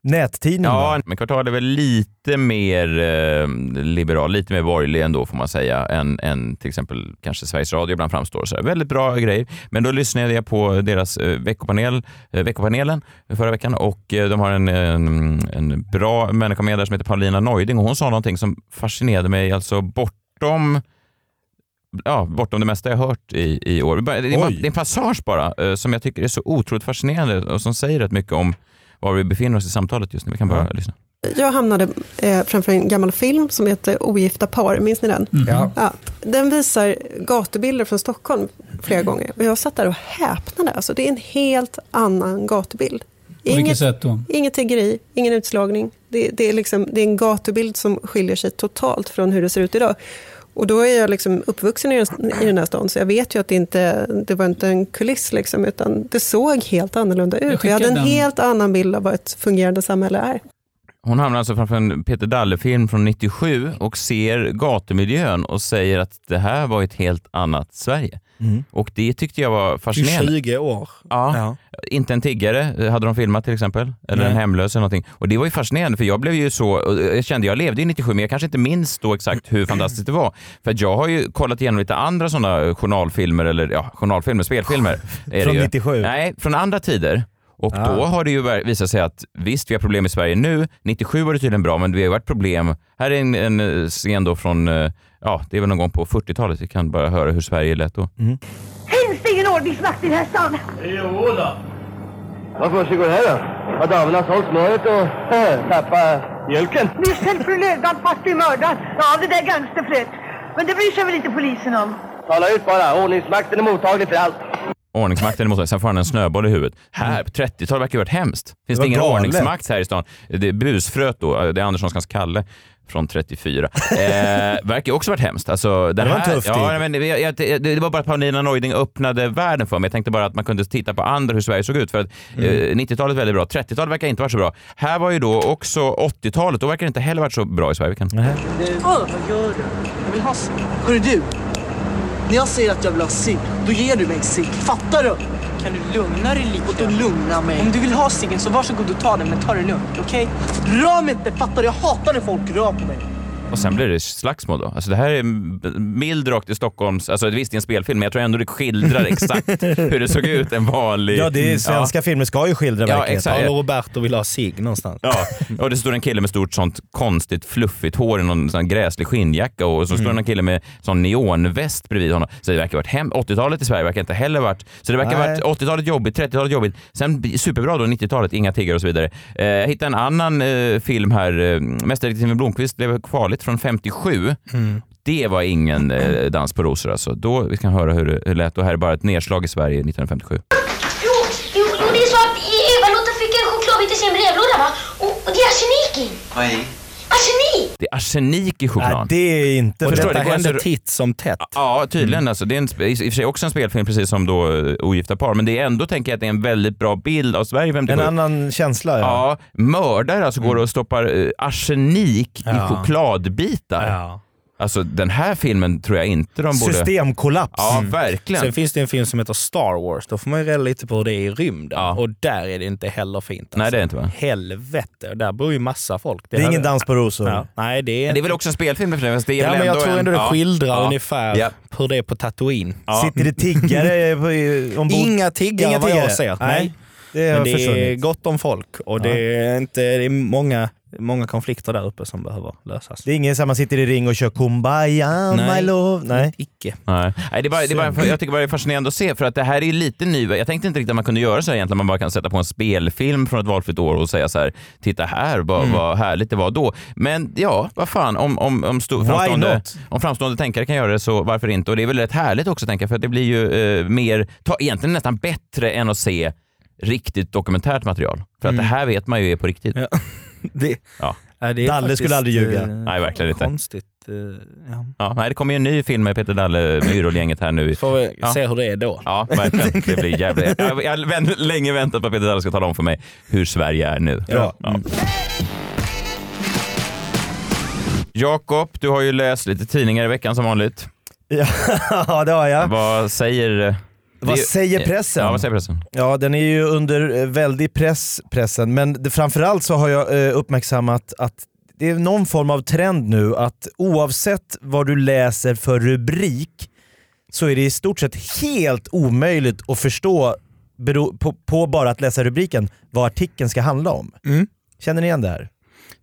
Nättidning Ja, men Kvartal är väl lite mer eh, liberal, lite mer borgerlig ändå får man säga, än, än till exempel kanske Sveriges Radio ibland framstår. Så. Väldigt bra grejer. Men då lyssnade jag på deras eh, veckopanel, eh, veckopanelen förra veckan och eh, de har en, en, en bra människa med där som heter Paulina Neuding och hon sa någonting som fascinerade mig, alltså bortom Ja, bortom det mesta jag hört i, i år. Det är, Oj. det är en passage bara eh, som jag tycker är så otroligt fascinerande och som säger rätt mycket om var vi befinner oss i samtalet just nu. Vi kan bara lyssna. Jag hamnade eh, framför en gammal film som heter Ogifta par, minns ni den? Ja. Ja, den visar gatubilder från Stockholm flera gånger. Och jag satt där och häpnade. Alltså, det är en helt annan gatubild. På vilket sätt då? Inget tiggeri, ingen utslagning. Det, det, är liksom, det är en gatubild som skiljer sig totalt från hur det ser ut idag. Och då är jag liksom uppvuxen i den, här stan, så jag vet ju att det inte det var inte en kuliss, liksom, utan det såg helt annorlunda ut. skickar Jag hade en den. helt annan bild av vad ett fungerande samhälle är. Hon hamnar alltså framför en Peter Dalle-film från 97 och ser gatumiljön och säger att det här var ett helt annat Sverige. Mm. Och det tyckte jag var fascinerande. 20 år. Ja. Ja. Inte en tiggare hade de filmat till exempel, eller Nej. en hemlös eller någonting. Och det var ju fascinerande för jag blev ju så, jag kände jag levde i 97 men jag kanske inte minns då exakt hur fantastiskt det var. För jag har ju kollat igenom lite andra sådana journalfilmer, eller ja, journalfilmer, spelfilmer. är det Från ju. 97? Nej, från andra tider. Och Ah. då har det ju visat sig att visst, vi har problem i Sverige nu. 97 var det tydligen bra, men det har ju varit problem. Här är en, en eh, scen då från, eh, ja, det är väl någon gång på 40-talet. Vi kan bara höra hur Sverige lät då. Finns det ingen ordningsvakt i den här stan? Jo då. Vad försiggår här då? Har damerna sålt smöret och äh, tappat mjölken? Misstänkt för lögdan fast är mördad. Ja, det där är gangsterflöt. Men det bryr sig väl inte polisen om? Tala ut bara. Ordningsmakten är mottaglig för allt. Ordningsmakten emot sig, sen får han en snöboll i huvudet. Här, på 30-talet verkar ju varit hemskt. Finns det, var ingen galet. ordningsmakt här i stan? Det är busfröt då, det är Anderssons Kalle från 34. Eh, verkar också varit hemskt. Alltså, Det var en tuff ja, tid. men det, jag, det, det var bara att Paulina Neuding öppnade världen för mig. Jag tänkte bara att man kunde titta på andra, hur Sverige såg ut. För att Mm. eh, 90-talet är väldigt bra, 30-talet verkar inte vara så bra. Här var ju då också 80-talet, då verkar det inte heller varit så bra i Sverige. Vi kan... Åh, vad gör du? Jag vill ha. Hörru du! När jag säger att jag vill ha cigg, då ger du mig cigg. Fattar du? Kan du lugna dig lite? Och då lugna mig? Om du vill ha ciggen så varsågod och ta den, men ta det lugnt, okej? Rör mig inte, fattar du? Jag hatar när folk rör på mig. Och sen blir det slagsmål då. Alltså det här är mild rakt i Stockholms... Alltså visst, det är en spelfilm, men jag tror ändå det skildrar exakt hur det såg ut en vanlig... Ja, det är, svenska filmer ska ju skildra Ja, verkligheten. Paolo Roberto vill ha sig någonstans. Ja, och det står en kille med stort sånt konstigt fluffigt hår i någon sån gräslig skinnjacka och så står Mm. en kille med sån neonväst bredvid honom. Så det verkar ha varit hem. 80-talet i Sverige verkar inte heller varit... Så det verkar ha Nej. varit 80-talet jobbigt, 30-talet jobbigt. Sen superbra då 90-talet, inga tiggare och så vidare. Eh, jag hittade en annan eh, film här, eh, Mästerdetektiven Blomkvist blev farligt från 57. Mm. Det var ingen eh, dans på rosor alltså. Då, vi kan höra hur det det lät. Och här är bara ett nedslag i Sverige 1957. Jo, jo, jo, det är så att Eva-Lotta fick en chokladbit i sin brevlåda va? Och, och det är arsenik i. Vad är Arsenik! Det är arsenik i choklad. Nej, det är inte... Och Förstår detta det går hände alltså- titt som tätt. Ja, tydligen. Mm. Alltså, det är en, i i och för sig också en spelfilm, precis som då uh, Ogifta par. Men det är ändå, tänker jag, att det är en väldigt bra bild av Sverige 57. En annan känsla ja. Mm. Ja, mördare alltså går och stoppar uh, arsenik i Ja. chokladbitar. Ja. Alltså den här filmen tror jag inte de borde... Systemkollaps. Ja, Mm. verkligen. Sen finns det en film som heter Star Wars. Då får man ju reda lite på hur det är i rymden. Och där är det inte heller fint. Alltså. Nej, det är inte va? Helvete. Där bor ju massa folk. Det är här- ingen dans på rosor. Ja. Nej, det är, Men det är väl också en spelfilm för det, det är Ja, men jag ändå tror en... ändå det ja. skildrar Ja. ungefär Ja. hur det är på Tatooine. Sitter det tiggare på, ombord? Inga tiggare Inga vad tiggare. jag ser. Nej, det har Men det är gott om folk och det är, inte, det är många, många konflikter där uppe som behöver lösas. Det är ingen som man sitter i ring och kör kumbaya Nej. my love. Nej. Icke. Nej, Nej det är bara, det är bara, jag tycker bara det är fascinerande att se för att det här är lite ny. Jag tänkte inte riktigt att man kunde göra så här egentligen. Man bara kan sätta på en spelfilm från ett valfritt år och säga så här, titta här vad, Mm. vad härligt det var då. Men ja, vad fan, om, om, om, Why framstående, om framstående tänkare kan göra det så varför inte? Och det är väl rätt härligt också tänka för att det blir ju eh, mer, ta, egentligen nästan bättre än att se riktigt dokumentärt material. För att Mm. det här vet man ju är på riktigt. Ja. Det, Ja. ja, det är Dalle faktiskt, skulle aldrig ljuga. eh, Nej, verkligen inte. Konstigt. eh, Ja. Ja, nej, det kommer ju en ny film med Peter Dalle med Yrrol-gänget här nu. Får vi Ja. se hur det är då. Ja, verkligen. Det blir jävligt. Jag har länge väntat på att Peter Dalle ska tala om för mig hur Sverige är nu. Ja. Ja. Jakob, du har ju läst lite tidningar i veckan som vanligt. Ja, det har jag. Vad säger... Vad säger pressen? Ja, vad säger pressen? Ja, den är ju under eh, väldig press, pressen. Men det, framförallt så har jag eh, uppmärksammat att det är någon form av trend nu att oavsett vad du läser för rubrik så är det i stort sett helt omöjligt att förstå bero, på, på bara att läsa rubriken vad artikeln ska handla om. Mm. Känner ni igen det här?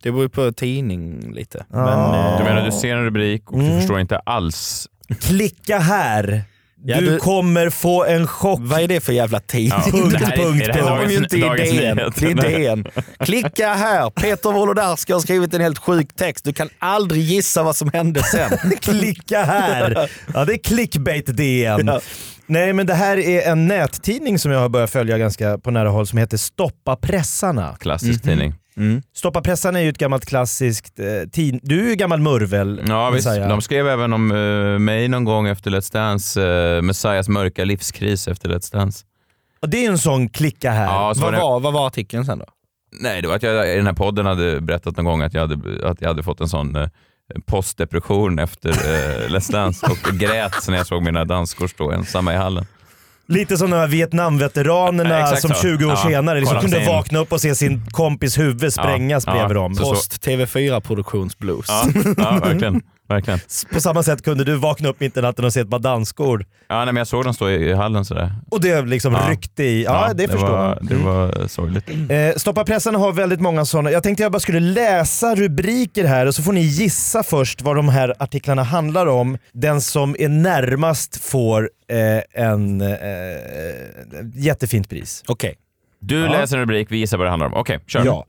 Det beror ju på tidning lite. Ja. Men, Du menar du ser en rubrik och du Mm. förstår inte alls? Klicka här! Ja, du, du- kommer få en chock. Vad är det för jävla tidning? Ja, Punkt, det här är- punkt, är det här punkt. har de ju inte i Dagens DN. Nyheter? Det är DN. Klicka här. Peter Wolodarski har skrivit en helt sjuk text. Du kan aldrig gissa vad som hände sen. Klicka här! Ja, det är clickbait DN. Ja. Nej, men det här är en nättidning som jag har börjat följa ganska på nära håll som heter Stoppa pressarna. Klassisk tidning. Stoppa pressarna är ju ett gammalt klassiskt eh, tid. Du är ju gammal murvel. Ja visst, Messiah. de skrev även om eh, mig någon gång efter Let's Dance, uh, Messiahs mörka livskris efter Let's Dance. Och det är en sån klicka här. Ja, så var vad, det, var, vad var artikeln sen då? nej, det var att jag i den här podden hade berättat någon gång att jag hade, att jag hade fått en sån eh, postdepression efter uh, Let's Dance och grät när jag såg mina danskor stå ensamma i hallen. Lite som de här Vietnamveteranerna Ja, som så. 20 år Ja, senare liksom kunde in. vakna upp och se sin kompis huvud sprängas Ja, bredvid ja. dem. Så- Post TV4 produktionsblues. Ja, ja verkligen. Verkligen. På samma sätt kunde du vakna upp mitt i natten och se ett par dansskor. Ja, nej, men jag såg dem stå i i hallen sådär. Och det liksom Ja. ryckte i. Ja, det, förstår var, man. Det var sorgligt. Eh, Stoppa pressen har väldigt många sådana. Jag tänkte jag bara skulle läsa rubriker här och så får ni gissa först vad de här artiklarna handlar om. Den som är närmast får eh, en eh, jättefint pris. Okej. Du Ja. läser en rubrik, vi gissar vad det handlar om. Okej, kör. Ja.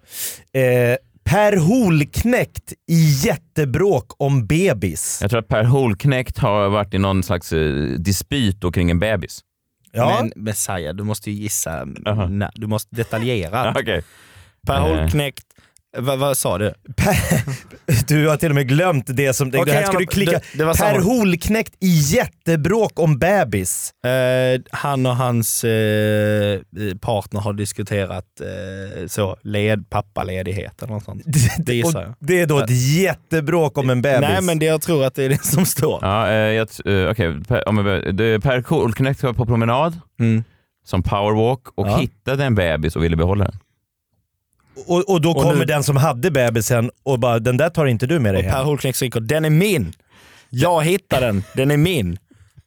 Eh, per Holknekt i jättebråk om bebis. Jag tror att Per Holknekt har varit i någon slags eh, dispyt då kring en bebis. Ja. Men Messiah, du måste ju gissa. Nej, du måste detaljera. Okej. Per Eh. Holknekt, vad, vad sa du? Du har till och med glömt det som... det Okej, här ska du klicka. det- det per. Holknekt i jättebråk om bebis. Eh, han och hans eh, partner har diskuterat eh, så, led, pappaledighet eller något sånt. Det gissar jag. Och det är då ett jättebråk om en bebis. Nej men det, jag tror att det är det som står. Ja, eh, eh, okej. Per, jag- det- Per Holknekt var på promenad som powerwalk och Ja. hittade en bebis och ville behålla den. Och, och då Och kommer nu- den som hade bebisen och bara “den där tar inte du med dig Och Per hem”. Holknekt skriker “Den är min! Jag hittade den, den är min!”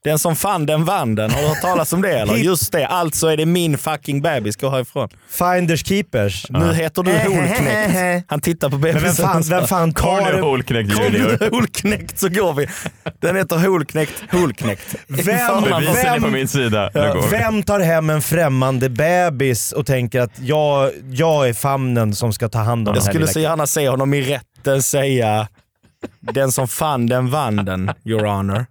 Den som fann den vann den. Har du hört talas om det eller? Just det, alltså är det min fucking bebis. Gå härifrån. Finders keepers. Nu heter du Holknekt. Han tittar på bebisen. Men vem fan, vem fan tar... Conny Holknekt Kom junior. Holknekt så går vi. Den heter Holknekt Holknekt. Vem- på min sida. Nu. Vem tar hem en främmande bebis och tänker att jag, jag är famnen som ska ta hand om Jag den här skulle lilla så gärna se honom i rätten säga den som fann den vann den, your honor.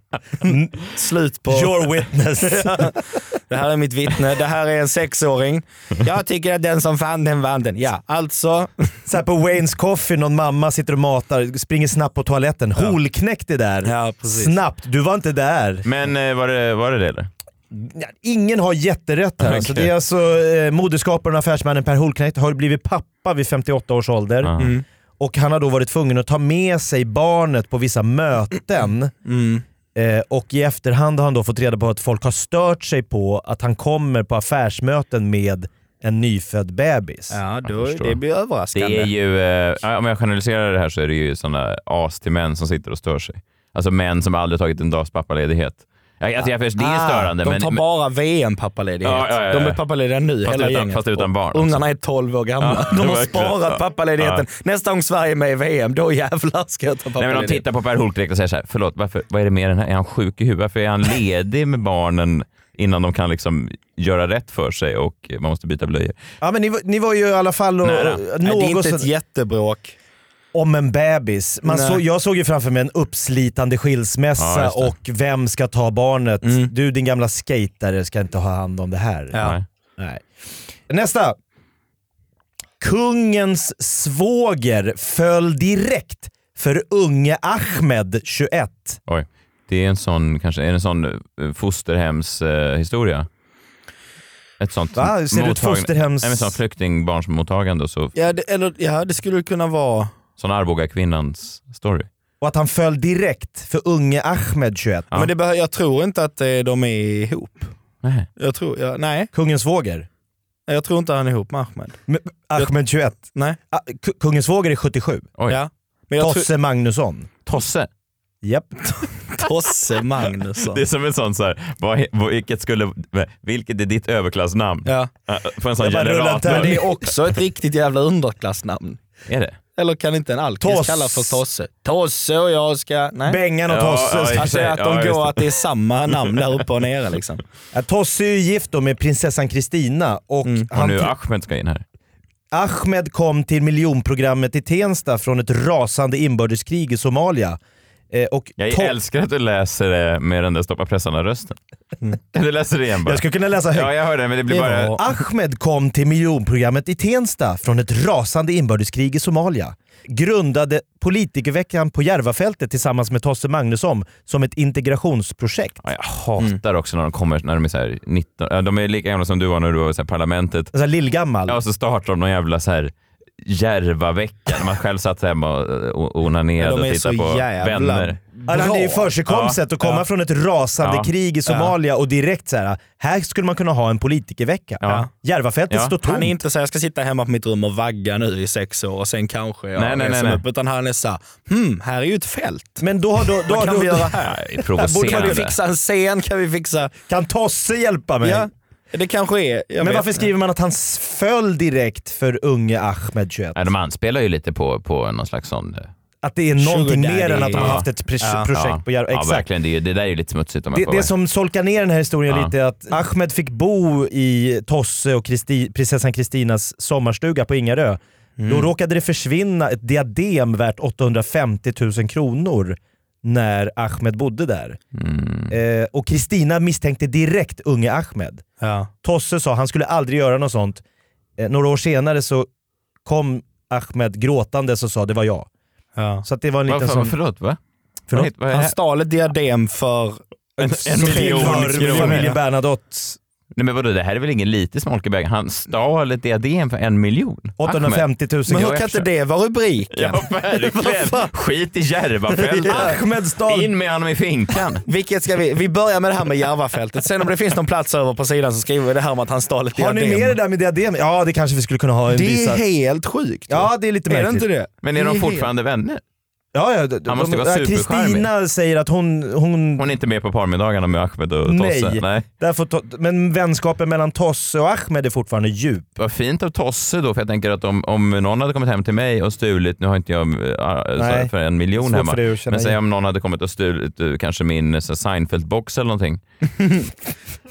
Slut på... Your witness. det här är mitt vittne, det här är en sexåring. Jag tycker att den som fann den vann den. Ja, alltså. Så här på Wayne's Coffee, någon mamma sitter och matar, springer snabbt på toaletten. Holknekt är där. Ja. Snabbt, du var inte där. Men eh, var det var det, det eller? Ja, Ingen har jätterätt här. Alltså, Okej. det är alltså eh, moderskaparen och affärsmannen Per Holknekt har blivit pappa vid 58 års ålder. Ja. Mm. Och han har då varit tvungen att ta med sig barnet på vissa möten. Mm. Eh, och i efterhand har han då fått reda på att folk har stört sig på att han kommer på affärsmöten med en nyfödd bebis. Ja, då, det blir överraskande. Det är ju, eh, ja, om jag generaliserar det här så är det ju sådana as till män som sitter och stör sig. Alltså män som aldrig tagit en dags pappaledighet. Jag, alltså, jag, det är störande de men... tar men- bara VM-pappaledighet. Ja, ja, ja, De är pappalediga nu, Fast hela utan- gänget. fast utan barn Och Ungarna är 12 år gamla. Ja, de har sparat Ja. pappaledigheten. Nästa gång Sverige är med i VM, då jävlar ska jag ta Nej, men de pappaledighet. tittar på Per Holknekt och säger så här, förlåt, varför, vad är det med den här? Är han sjuk i huvudet? Varför är han ledig med barnen innan de kan liksom göra rätt för sig och man måste byta blöjor? Ja, men ni, var- ni var ju i alla fall och, Nära. något Nej, det är inte ett jättebråk. Om en bebis. Man så, jag såg ju framför mig en uppslitande Ja, skilsmässa det. och vem ska ta barnet? Mm. Du din gamla skatare ska inte ha hand om det här. Ja. Nej. Nästa. Kungens svåger föll direkt för unge Ahmed, 21. Oj. Det är en sån, kanske, är det en sån eh, fosterhemshistoria? Eh, historia? ett sånt Va? Ser du ett fosterhems- Nej, men sånt flyktingbarnsmottagande och så. Ja, det, eller, ja, det skulle kunna vara... Sån Arboga-kvinnans story. Och att han föll direkt för unge Ahmed, 21. Men det jag tror inte att eh, de är ihop. Nej. Jag tror, ja, nej. Kungens svåger? Jag tror inte han är ihop med Ahmed. Men, Ahmed 21? Nej. Ah, Kungens svåger är 77. Oj. Ja. Men jag Tosse Magnusson. Tosse. Japp. Tosse Magnusson. Det är som en sån så här, vad, vad- vilket, skulle, vilket är ditt överklassnamn? Ja. Äh, På en sån Jag bara rullar generator. Men det är också ett riktigt jävla underklassnamn. Är det? Eller kan inte en alkis Toss. kalla för Tosse? Tosse och jag ska... Nej. Bengan och Ja, Tosse. ja, Alltså att Ja, de just går, det. att det är samma namn där uppe och nere liksom. Ja, Tosse är ju gift då med prinsessan Kristina och, Mm. Och nu Ahmed ska in här. Ahmed kom till miljonprogrammet i Tensta från ett rasande inbördeskrig i Somalia. Eh, och Jag älskar att du läser det med den där stoppa pressarna-rösten. Du läser det igen bara. Jag skulle kunna läsa högt. Ja, jag hör det, men det blir bara... Ahmed kom till miljonprogrammet i Tensta från ett rasande inbördeskrig i Somalia. Grundade politikerveckan på Järvafältet tillsammans med Tosse Magnusson som ett integrationsprojekt. Ja, jag hatar också när de kommer när de är så här 19, ja, de är lika gamla som du var när du var i parlamentet. Alltså lillgammal. Ja, och så startar de någon jävla så här Järvavecka när man själv satt hemma och, onanerade De och är så tittade på jävla vänner. Ja, det är ju försigkomset att komma Ja. från ett rasande Ja. krig i Somalia och direkt så här. här skulle man kunna ha en politikervecka. Ja. Järvafältet står tomt. Han är inte så jag ska sitta hemma på mitt rum och vagga nu i sex år och sen kanske jag Nej, nej, nej, mig upp. Utan han är såhär, hmm, här är ju ett fält. Men då, har- då, då, Vad kan då, vi göra här? Nej, Här borde provocerande. vi fixa en scen, kan vi fixa... Kan Tosse hjälpa mig? Ja, det kanske är. Jag Men vet varför inte. skriver man att han föll direkt för unge Ahmed 21? Nej, de anspelar ju lite på, på någon slags sån... eh, Att det är någonting mer än att de har Ja. haft ett Ja. projekt på Järva. Ja, Exakt. verkligen. Det, är- det där är ju lite smutsigt om jag Det, det som solkar ner den här historien Ja. lite är att Ahmed fick bo i Tosse och Kristi, prinsessan Kristinas sommarstuga på Ingarö. Mm. Då råkade det försvinna ett diadem värt 850 000 kronor när Ahmed bodde där. Mm. Eh, och Kristina misstänkte direkt unge Ahmed. Ja. Tosse sa han skulle aldrig göra något sånt. Eh, några år senare så kom Ahmed gråtandes och sa det var jag. Ja. Så att det var en liten Varför, sån... Förlåt, va? Förlåt? Han här? stal ett diadem för En- en miljon kronor. familjen Bernadotte. Nej men vadå, det här är väl ingen lite smolkebag? Han stal ett diadem för en miljon? 850 000 Men hur kan inte det vara rubriken? Ja verkligen. Skit i Järvafältet. Ahmed stal... In med honom i finkan. Vilket ska vi, vi börjar med det här med Järvafältet, sen om det finns någon plats över på sidan så skriver vi det här om att han stal ett Har diadem. ni med det där med diadem? Ja det kanske vi skulle kunna ha en Det är visa. helt sjukt. Ja det är lite är det märkligt. inte det? Men är Det de helt- fortfarande vänner? Ja, ja, de- Han måste de- vara ja, supercharmig. Kristina säger att hon... hon, Hon är inte med på parmiddagarna med Ahmed och Tosse? nej. Nej. Därför to- men vänskapen mellan Tosse och Ahmed är fortfarande djup. Vad fint av Tosse då, för jag tänker att om, om någon hade kommit hem till mig och stulit, nu har inte jag äh, Nej, för en miljon svårt hemma, för dig att känna men säg igen. om någon hade kommit och stulit eh, kanske min eh, så Seinfeld-box eller någonting.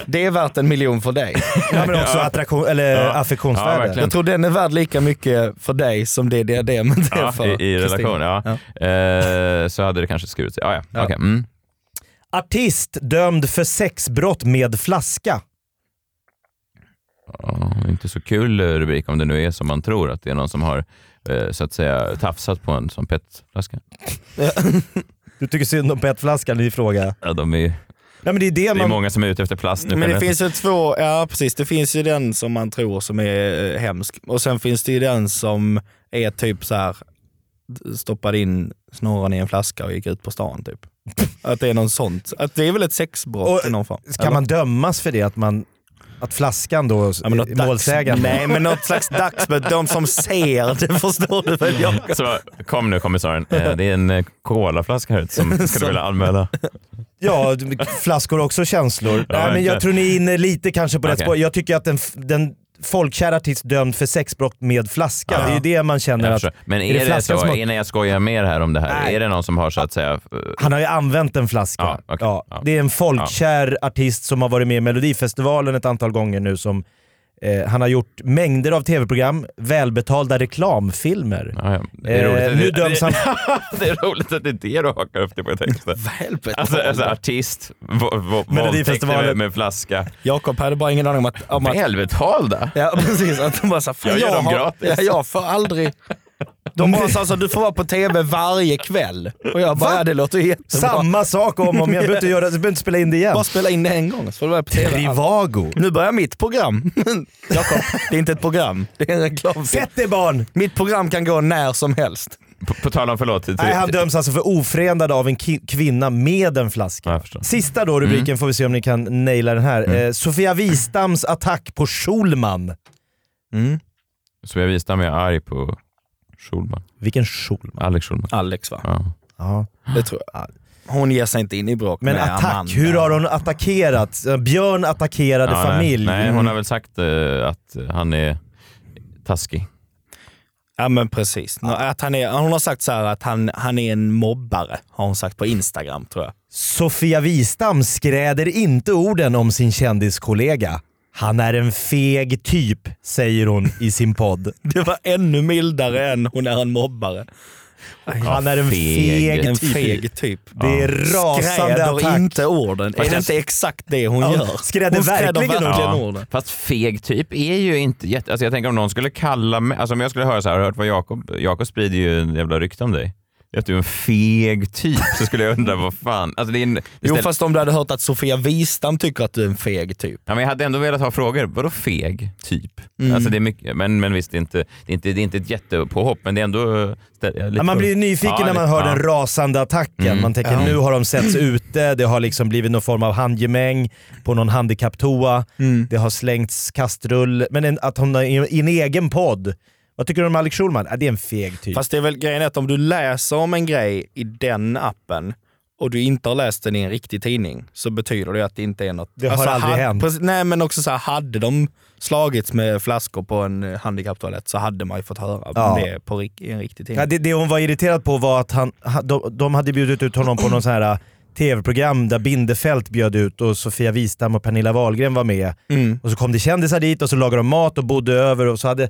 Det är värt en miljon för dig. Ja, men också attraktion, eller Ja. Ja, affektionsvärde. verkligen. Jag tror den är värd lika mycket för dig som det diademet är Ja, för i, I relation, ja. Eh, så hade det kanske skurit sig. Ja, ja. Ja. Okej, mm. Artist dömd för sexbrott med flaska. Ja, inte så kul eh, rubrik om det nu är som man tror, att det är någon som har eh, så att säga tafsat på en som petflaska. Du tycker synd om petflaskan i fråga. Ja, de är, Nej, men det är det det är man... många som är ute efter plast nu. Men det finns ju två, ja precis, det finns ju den som man tror som är eh, hemsk och sen finns det ju den som är typ så här stoppade in snoran i en flaska och gick ut på stan typ. Att det är någon sånt, att det är väl ett sexbrott Och i någon form. Ska man dömas för det? Att, man, att flaskan då Ja, men något är målsägande? Dags, nej men något slags dagsböt, de som ser det förstår du väl jag. Så, kom nu kommissarien, eh, det är en eh, colaflaska här ute som ska du vilja anmäla. Ja, flaskor också känslor. Nej, men jag tror ni är inne lite kanske på rätt Okej. spår. Jag tycker att den, den folkkär artist dömd för sexbrott med flaska, Ja. det är ju det man känner att... Men är är det det, så, har- innan jag skojar mer här om det här, Nej. är det någon som har så att säga... eh, Han har ju använt en flaska. Ja. Ja, Ja. Det är en folkkär artist som har varit med i Melodifestivalen ett antal gånger nu. Som, eh, han har gjort mängder av tv-program, välbetalda reklamfilmer. Ja, ja. Eh, roligt. nu döms han... det är roligt att det är det du hakar upp dig på texten. Välbetalda. Alltså, alltså artist, Melodifestivalen. med, flaska. Jakob hade bara ingen aning om att... Om att Välbetalda? ja precis, att de bara sa, fan Jag gör jag, dem har, gratis. ja, jag får aldrig... De bara sa så, du får vara på tv varje kväll. Och jag bara, Va? det låter jättebra. Samma sak om om. Jag behöver inte, göra, jag behöver inte spela in det igen. Bara spela in det en gång så får du vara på tv. Trivago. Nu börjar mitt program. Jakob, det är inte ett program. Det är en reklamfilm. Sätt dig barn! Mitt program kan gå när som helst. På, på tal om förlåt. Nej, han döms alltså för ofredande av en kvinna med en flaska. Ja. Sista då, rubriken får vi se om ni kan naila den här. Eh, Sofia Wistams attack på Schulman. Så jag Wistam är arg på Schulman. Vilken Schulman? Alex Schulman. Alex va? Ja. Ja. Det tror jag. Hon ger sig inte in i bråk Men med attack, Amanda. hur har hon attackerat? Björn attackerade Ja, familj. Nej, nej, hon har väl sagt eh, att han är taskig. Ja men precis. Att han är, hon har sagt så här att han, han är en mobbare, har hon sagt på Instagram tror jag. Sofia Wistam skräder inte orden om sin kändiskollega. Han är en feg typ, säger hon i sin podd. Det var ännu mildare än hon är en mobbare. Han är en feg, En typ. feg typ. Det är rasande Skräder attack. inte orden. Fast är det inte exakt det hon Ja, gör? skräder hon verkligen verkligen Ja, orden. fast feg typ är ju inte jätte... Alltså jag tänker om någon skulle kalla mig... Alltså om jag skulle höra så här, har du hört vad Jakob... Jakob sprider ju en jävla rykte om dig. Att du är en feg typ så skulle jag undra vad fan. Alltså det är en, det Jo fast om du hade hört att Sofia Wistam tycker att du är en feg typ. Ja, men jag hade ändå velat ha frågor. Vadå feg? Typ. Mm. Alltså det är mycket, men, men visst, det är, inte, det, är inte, det är inte ett jättepåhopp, men det är ändå... Ja, man blir nyfiken Ja, när man hör ja. den rasande attacken. Mm. Man tänker Ja. nu har de setts ute, det har liksom blivit någon form av handgemäng på någon handikapptoa. Mm. Det har slängts kastrull. Men en, att hon har i i en egen podd. Vad tycker du om Alex Schulman? Ja, det är en feg typ. Fast det är väl grejen att om du läser om en grej i den appen och du inte har läst den i en riktig tidning så betyder det att det inte är något... Det har aldrig hade- hänt. Precis, nej men också så här, hade de slagits med flaskor på en eh, handikapptoalett så hade man ju fått höra Ja. det på, i en riktig tidning. Ja, det, det hon var irriterad på var att han, ha- de, de hade bjudit ut honom på någon sån här äh, tv-program där Bindefält bjöd ut och Sofia Wistam och Pernilla Wahlgren var med. Mm. Och så kom det kändisar dit och så lagade de mat och bodde över och så hade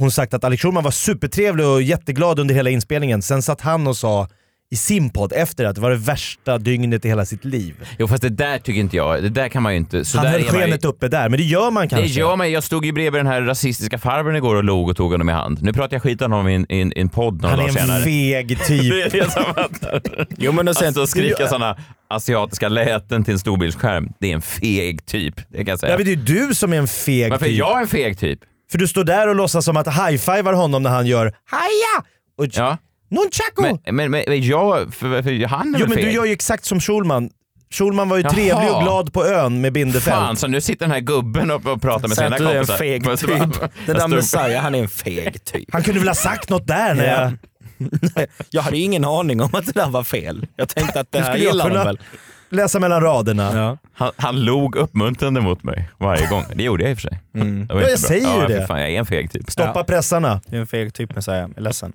hon sagt att Alex Schulman var supertrevlig och jätteglad under hela inspelningen. Sen satt han och sa i sin podd efter att det var det värsta dygnet i hela sitt liv. Jo fast det där tycker inte jag, det där kan man ju inte... Så han där höll är man ju- skenet uppe där, men det gör man kanske. Det gör man. Jag stod ju bredvid den här rasistiska farbrorn igår och log och tog honom i hand. Nu pratar jag skit om honom i en, i podd några Han är dagar en senare. feg det typ. är det som fattar. Jo, men och sen- alltså skrika sådana asiatiska läten till en storbildsskärm, det är en feg typ. Det kan jag säga. Ja, men det är du som är en feg Varför är typ. jag en feg typ? För du står där och låtsas som att high-fivar honom när han gör haja! Och Ja. Nunchaku! Men, men, men, men jag, för, för han är Jo men feg? du gör ju exakt som Schulman. Schulman var ju Jaha. trevlig och glad på ön med Bindefält. Fan, så nu sitter den här gubben och, och pratar med sina du är en kompisar. feg typ. Jag där Messiah, han är en feg typ. Han kunde väl ha sagt något där när Ja. jag... Jag hade ingen aning om att det där var fel. Jag tänkte att det här gillar de kunna väl. Läsa mellan raderna. Han, han log uppmuntrande mot mig varje gång. Det gjorde jag i och för sig. Mm. Ja, jag säger ju ja, det. Fan, jag är en feg typ. Stoppa Ja. pressarna. Det är en feg typ Messiah, jag är ledsen.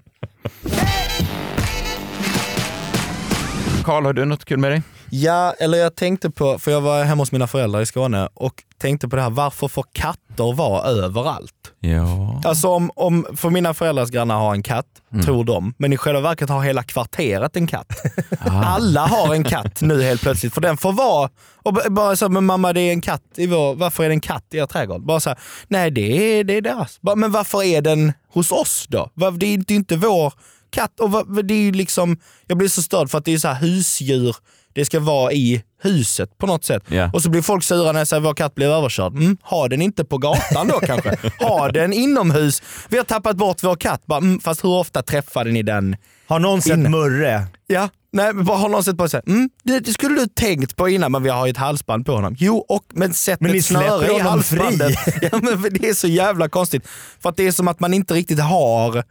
Karl, har du något kul med dig? Ja, eller jag tänkte på, för jag var hemma hos mina föräldrar i Skåne och tänkte på det här, varför får katter vara överallt? Ja. Alltså om, om för mina föräldrars grannar har en katt, Mm. tror de, men i själva verket har hela kvarteret en katt. Alla har en katt nu helt plötsligt, för den får vara, och bara så, men mamma det är en katt i vår, varför är det en katt i er trädgård? Bara så här, nej det är, det är deras. Bara, men varför är den hos oss då? Var- Det är inte, vår katt. Och det är liksom, jag blir så störd för att det är så här husdjur, det ska vara i huset på något sätt. Ja. Och så blir folk sura när jag säger att vår katt blev överkörd. Mm, ha den inte på gatan då kanske. Ha den inomhus. Vi har tappat bort vår katt. Bara, mm, fast hur ofta träffade ni den? Har någon sett Inne. Murre? Ja, nej, bara har någon sett på sig. Mm, det, det skulle du tänkt på innan, men vi har ju ett halsband på honom. Jo, och, men sätt Men ni ett snöre släpper i honom fri. halsbandet. Ja, men det är så jävla konstigt. För att det är som att man inte riktigt har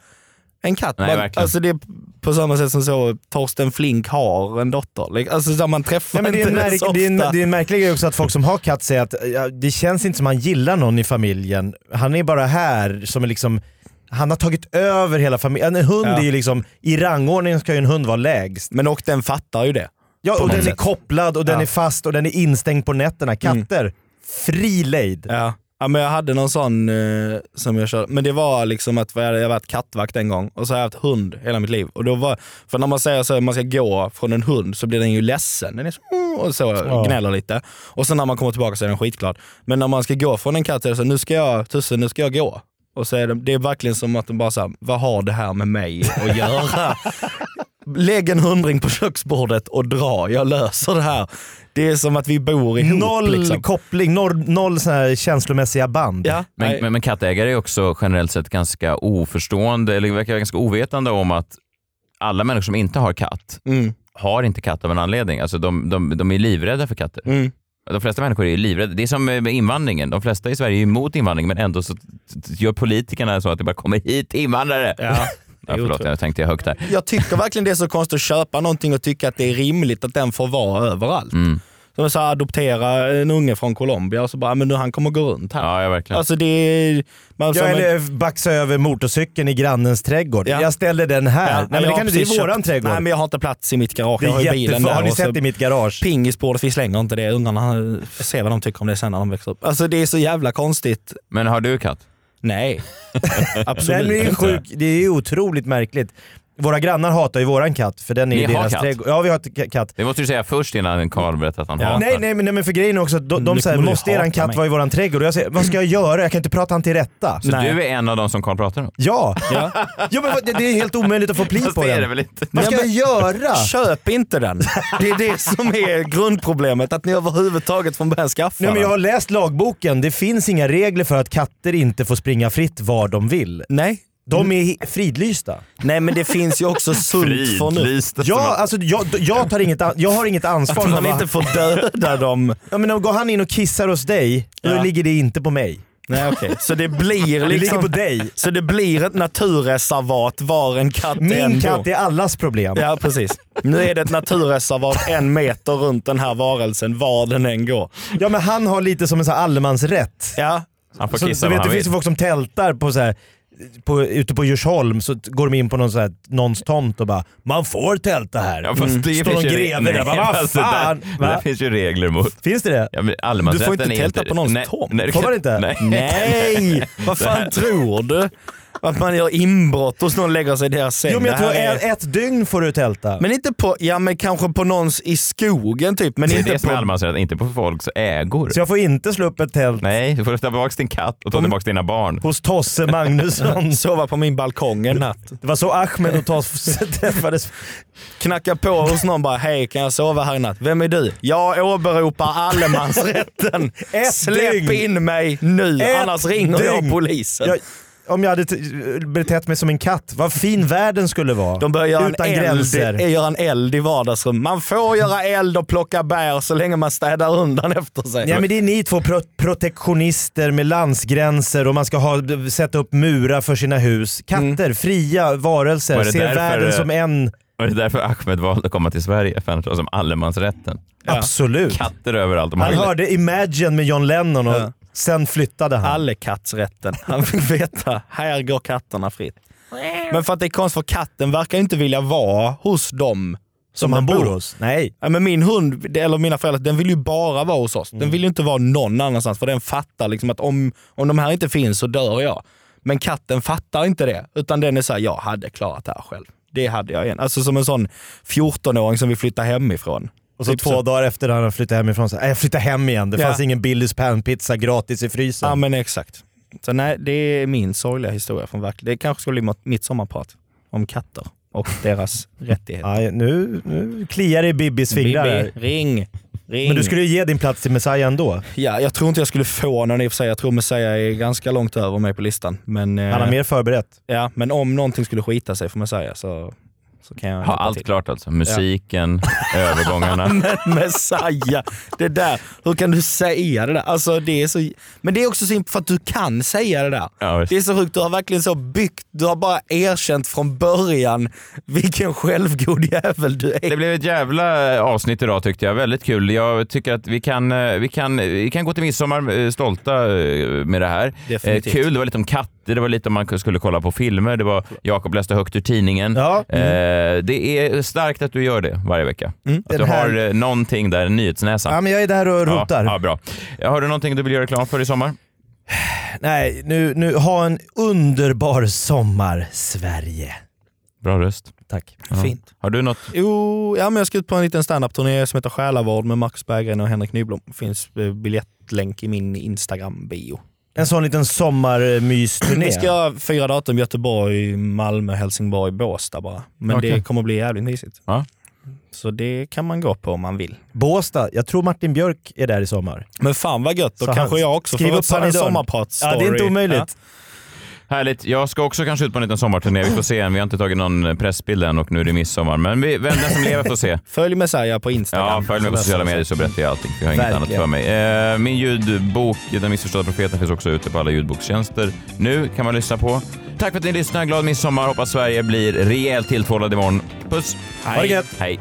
en katt. Nej, man, verkligen. alltså det är på samma sätt som så Torsten Flink har en dotter. Alltså så man träffar Nej, men det, är inte märk, så det, är en, det är en märklig grej också att folk som har katt säger att ja, det känns inte som han gillar någon i familjen. Han är bara här som är liksom han har tagit över hela familjen. En hund Ja. är ju liksom, i rangordningen ska ju en hund vara lägst. Men och den fattar ju det. Ja, och den är sätt. kopplad och den Ja. är fast och den är instängd på nätterna. Katter, fri lejd. Ja. Ja, men jag hade någon sån eh, som jag körde. Men det var liksom att jag hade varit kattvakt en gång och så har jag haft hund hela mitt liv. Och då var, för när man säger så att man ska gå från en hund så blir den ju ledsen. Den är så, "Mm", och så Ja. gnäller lite. Och sen när man kommer tillbaka så är den skitglad. Men när man ska gå från en katt så är det så nu ska jag, Tusse nu ska jag gå. Och så är det, det är verkligen som att den bara såhär, vad har det här med mig att göra? Lägg en hundring på köksbordet och dra, jag löser det här. Det är som att vi bor ihop. Noll liksom. koppling, noll, noll såna här känslomässiga band. Ja, Men, men, men kattägare är också generellt sett ganska oförstående, eller verkar ganska ovetande om att alla människor som inte har katt Mm. har inte katt av en anledning. Alltså de, de, de är livrädda för katter. Mm. De flesta människor är livrädda. Det är som med invandringen. De flesta i Sverige är emot invandring men ändå så gör politikerna så att det bara kommer hit invandrare. Ja. Ja, förlåt, jag tänkte jag högt där. Jag tycker verkligen det är så konstigt att köpa någonting och tycka att det är rimligt att den får vara överallt. Mm. Som här, adoptera en unge från Colombia och så bara, men nu han kommer gå runt här. Ja, ja verkligen. Alltså det är... Man, Ja, som en- eller baxa över motorcykeln i grannens trädgård. Ja. Jag ställer den här. Ja, Nej, men jag det har kan du, det precis är våran köpt- trädgård. Nej men jag har inte plats i mitt garage. Det är jag har ju bilen där. har ni så sett i mitt garage? Pingisbordet, vi slänger inte det. Ungarna får se vad de tycker om det sen när de växer upp. Alltså det är så jävla konstigt. Men har du katt? Nej, absolut det, är inte. sjuk, det är ju otroligt märkligt. Våra grannar hatar ju våran katt för den är Ni i deras katt? trädgård. Ja, vi har katt. Det måste du säga först innan Karl berättar att han hatar. Nej, nej, men, nej, men för grejen är också att de, de Nu säger måste eran katt mig." vara i våran trädgård? Och jag säger, vad ska jag göra? Jag kan inte prata han till rätta. Så du är en av de som Karl pratar om? Ja! ja. men vad- det, det är helt omöjligt att få pli på den. det väl inte? Vad ska jag göra? Köp inte den. Det är det som är grundproblemet, att ni överhuvudtaget från början skaffar Nej, men jag har läst lagboken. Det finns inga regler för att katter inte får springa fritt var de vill. Nej. De är fridlysta. Nej men det finns ju också sunt förnuft. Fridlysta. Ja, alltså, jag, jag, tar inget, jag har inget ansvar. Att man vad- inte får döda dem. Ja, men om går han in och kissar hos dig, då Ja. ligger det inte på mig. Nej okej, så det blir Det liksom... ligger på dig. Så det blir ett naturreservat var en katt Min än katt är allas problem. Ja precis. Nu är det ett naturreservat en meter runt den här varelsen var den än går. Ja men han har lite som en här allemansrätt. Ja. Han får Så, kissa du var vet, han det finns ju vill. folk som tältar på så här, på, ute på Djursholm så går de in på någon så här, någons tomt och bara “man får tälta här”. Ja, fast det Står någon greve där. Nej, Vad fast det fan? där, det där finns ju regler mot. Finns det det? Ja, men Du får inte tälta på någons nej, tomt. Nej, Får man inte? Nej. Nej! Vad fan tror du? Att man gör inbrott hos någon och lägger sig i deras säng. Jo men jag tror är- ett, ett dygn får du tälta. Men inte på, ja men kanske på någons i skogen typ. Men Det är inte det som är allemansrätten, inte på folks ägor. Så jag får inte slå upp ett tält Nej, du får ta tillbaka din katt och ta tillbaka dina barn. hos Tosse Magnusson. Sova på min balkong en natt. Det var så Ahmed och Tosse träffades. Knacka på hos någon bara, hej kan jag sova här i natt? Vem är du? Jag åberopar allemansrätten. Släpp dygn. in mig nu, Ett annars ringer jag dygn. polisen. Jag, om jag hade betett mig som en katt, vad fin världen skulle vara. De börjar göra Utan en, eld, gränser. göra en eld i vardagsrum. Man får göra eld och plocka bär så länge man städar undan efter sig. Ja, men det är ni två pro protektionister med landsgränser och man ska ha, sätta upp murar för sina hus. Katter, fria varelser, Var det ser därför, världen eh, som en. Och det är därför Ahmed valde att komma till Sverige, för han som allemansrätten. Absolut. Katter överallt. Han hörde Imagine med John Lennon och Ja. Sen flyttade han. Allekattsrätten. Han fick veta, här går katterna fritt. Men för att det är konstigt, för katten verkar inte vilja vara hos dem som han bor hos. Nej. Ja, men min hund, eller mina föräldrar, den vill ju bara vara hos oss. Den vill ju inte vara någon annanstans för den fattar liksom att om, om de här inte finns så dör jag. Men katten fattar inte det, utan den är såhär, jag hade klarat det här själv. Det hade jag igen. Alltså som en sån 14-åring som vill flytta hemifrån. Och så Typ två dagar efter när han flyttade hemifrån, så, "Nej, jag flyttar hem igen. Det Ja. fanns ingen Billys panpizza gratis i frysen. Ja men exakt. Så nej, det är min sorgliga historia från verkligheten. Det kanske skulle bli mitt- sommarprat om katter och deras rättigheter. Ja, nu, nu kliar det i Bibbis fingrar. Bibi, ring, ring. Men du skulle ju ge din plats till Messiah ändå. Ja, jag tror inte jag skulle få någon i och för sig. Jag tror Messiah är ganska långt över mig på listan. Men, eh, Han har mer förberett. Ja, men om någonting skulle skita sig för Messiah så, så kan jag Ha allt till. klart alltså. Musiken, övergångarna. Men Messiah, det där, hur kan du säga det där? Alltså, det är så, men det är också simpelt för att du kan säga det där. Ja, det är så sjukt, du har verkligen så byggt, du har bara erkänt från början vilken självgod jävel du är. Det blev ett jävla avsnitt idag tyckte jag. Väldigt kul. Jag tycker att vi kan, eh, vi kan, vi kan gå till midsommar eh, stolta eh, med det här. Definitivt. kul, det var lite om katter, det var lite om man skulle kolla på filmer, det var Jakob läste högt ur tidningen. Ja. Eh, det är starkt att du gör det varje vecka. Att du här- har eh, någonting där, nyhetsnäsan. Ja, men jag är där och rotar. Ja, ja, bra. Har du någonting du vill göra reklam för i sommar? Nej, nu, nu ha en underbar sommar, Sverige. Bra röst. Tack. Ja. Fint. Har du något? Jo, ja, men jag ska ut på en liten standup-turné som heter Själavård med Marcus Berggren och Henrik Nyblom. finns eh, biljettlänk i min Instagram-bio. En sån liten sommarmysturné. Vi ska göra fyra datum Göteborg, Malmö, Helsingborg, Båstad bara. Men Okej. det kommer bli jävligt mysigt. Ja. Så det kan man gå på om man vill. Båstad. Jag tror Martin Björk är där i sommar. Men fan vad gött, då Så kanske han- jag också skriv får upp en dörren. sommarpratsstory. Ja, det är inte omöjligt. Härligt. Jag ska också kanske ut på en liten sommarturné. Vi får se. Vi har inte tagit någon pressbild än och nu är det midsommar. Men vi, vem den som lever får se. Följ Messiah på Instagram. Ja, följ mig på sociala medier så berättar jag allting. Jag har inget Verkligen. annat för mig. Eh, min ljudbok, Den missförstådda profeten, finns också ute på alla ljudbokstjänster. Nu kan man lyssna på. Tack för att ni lyssnar. Glad midsommar. Hoppas Sverige blir rejält tilltvålad imorgon. Puss! Ha det gött. Hej!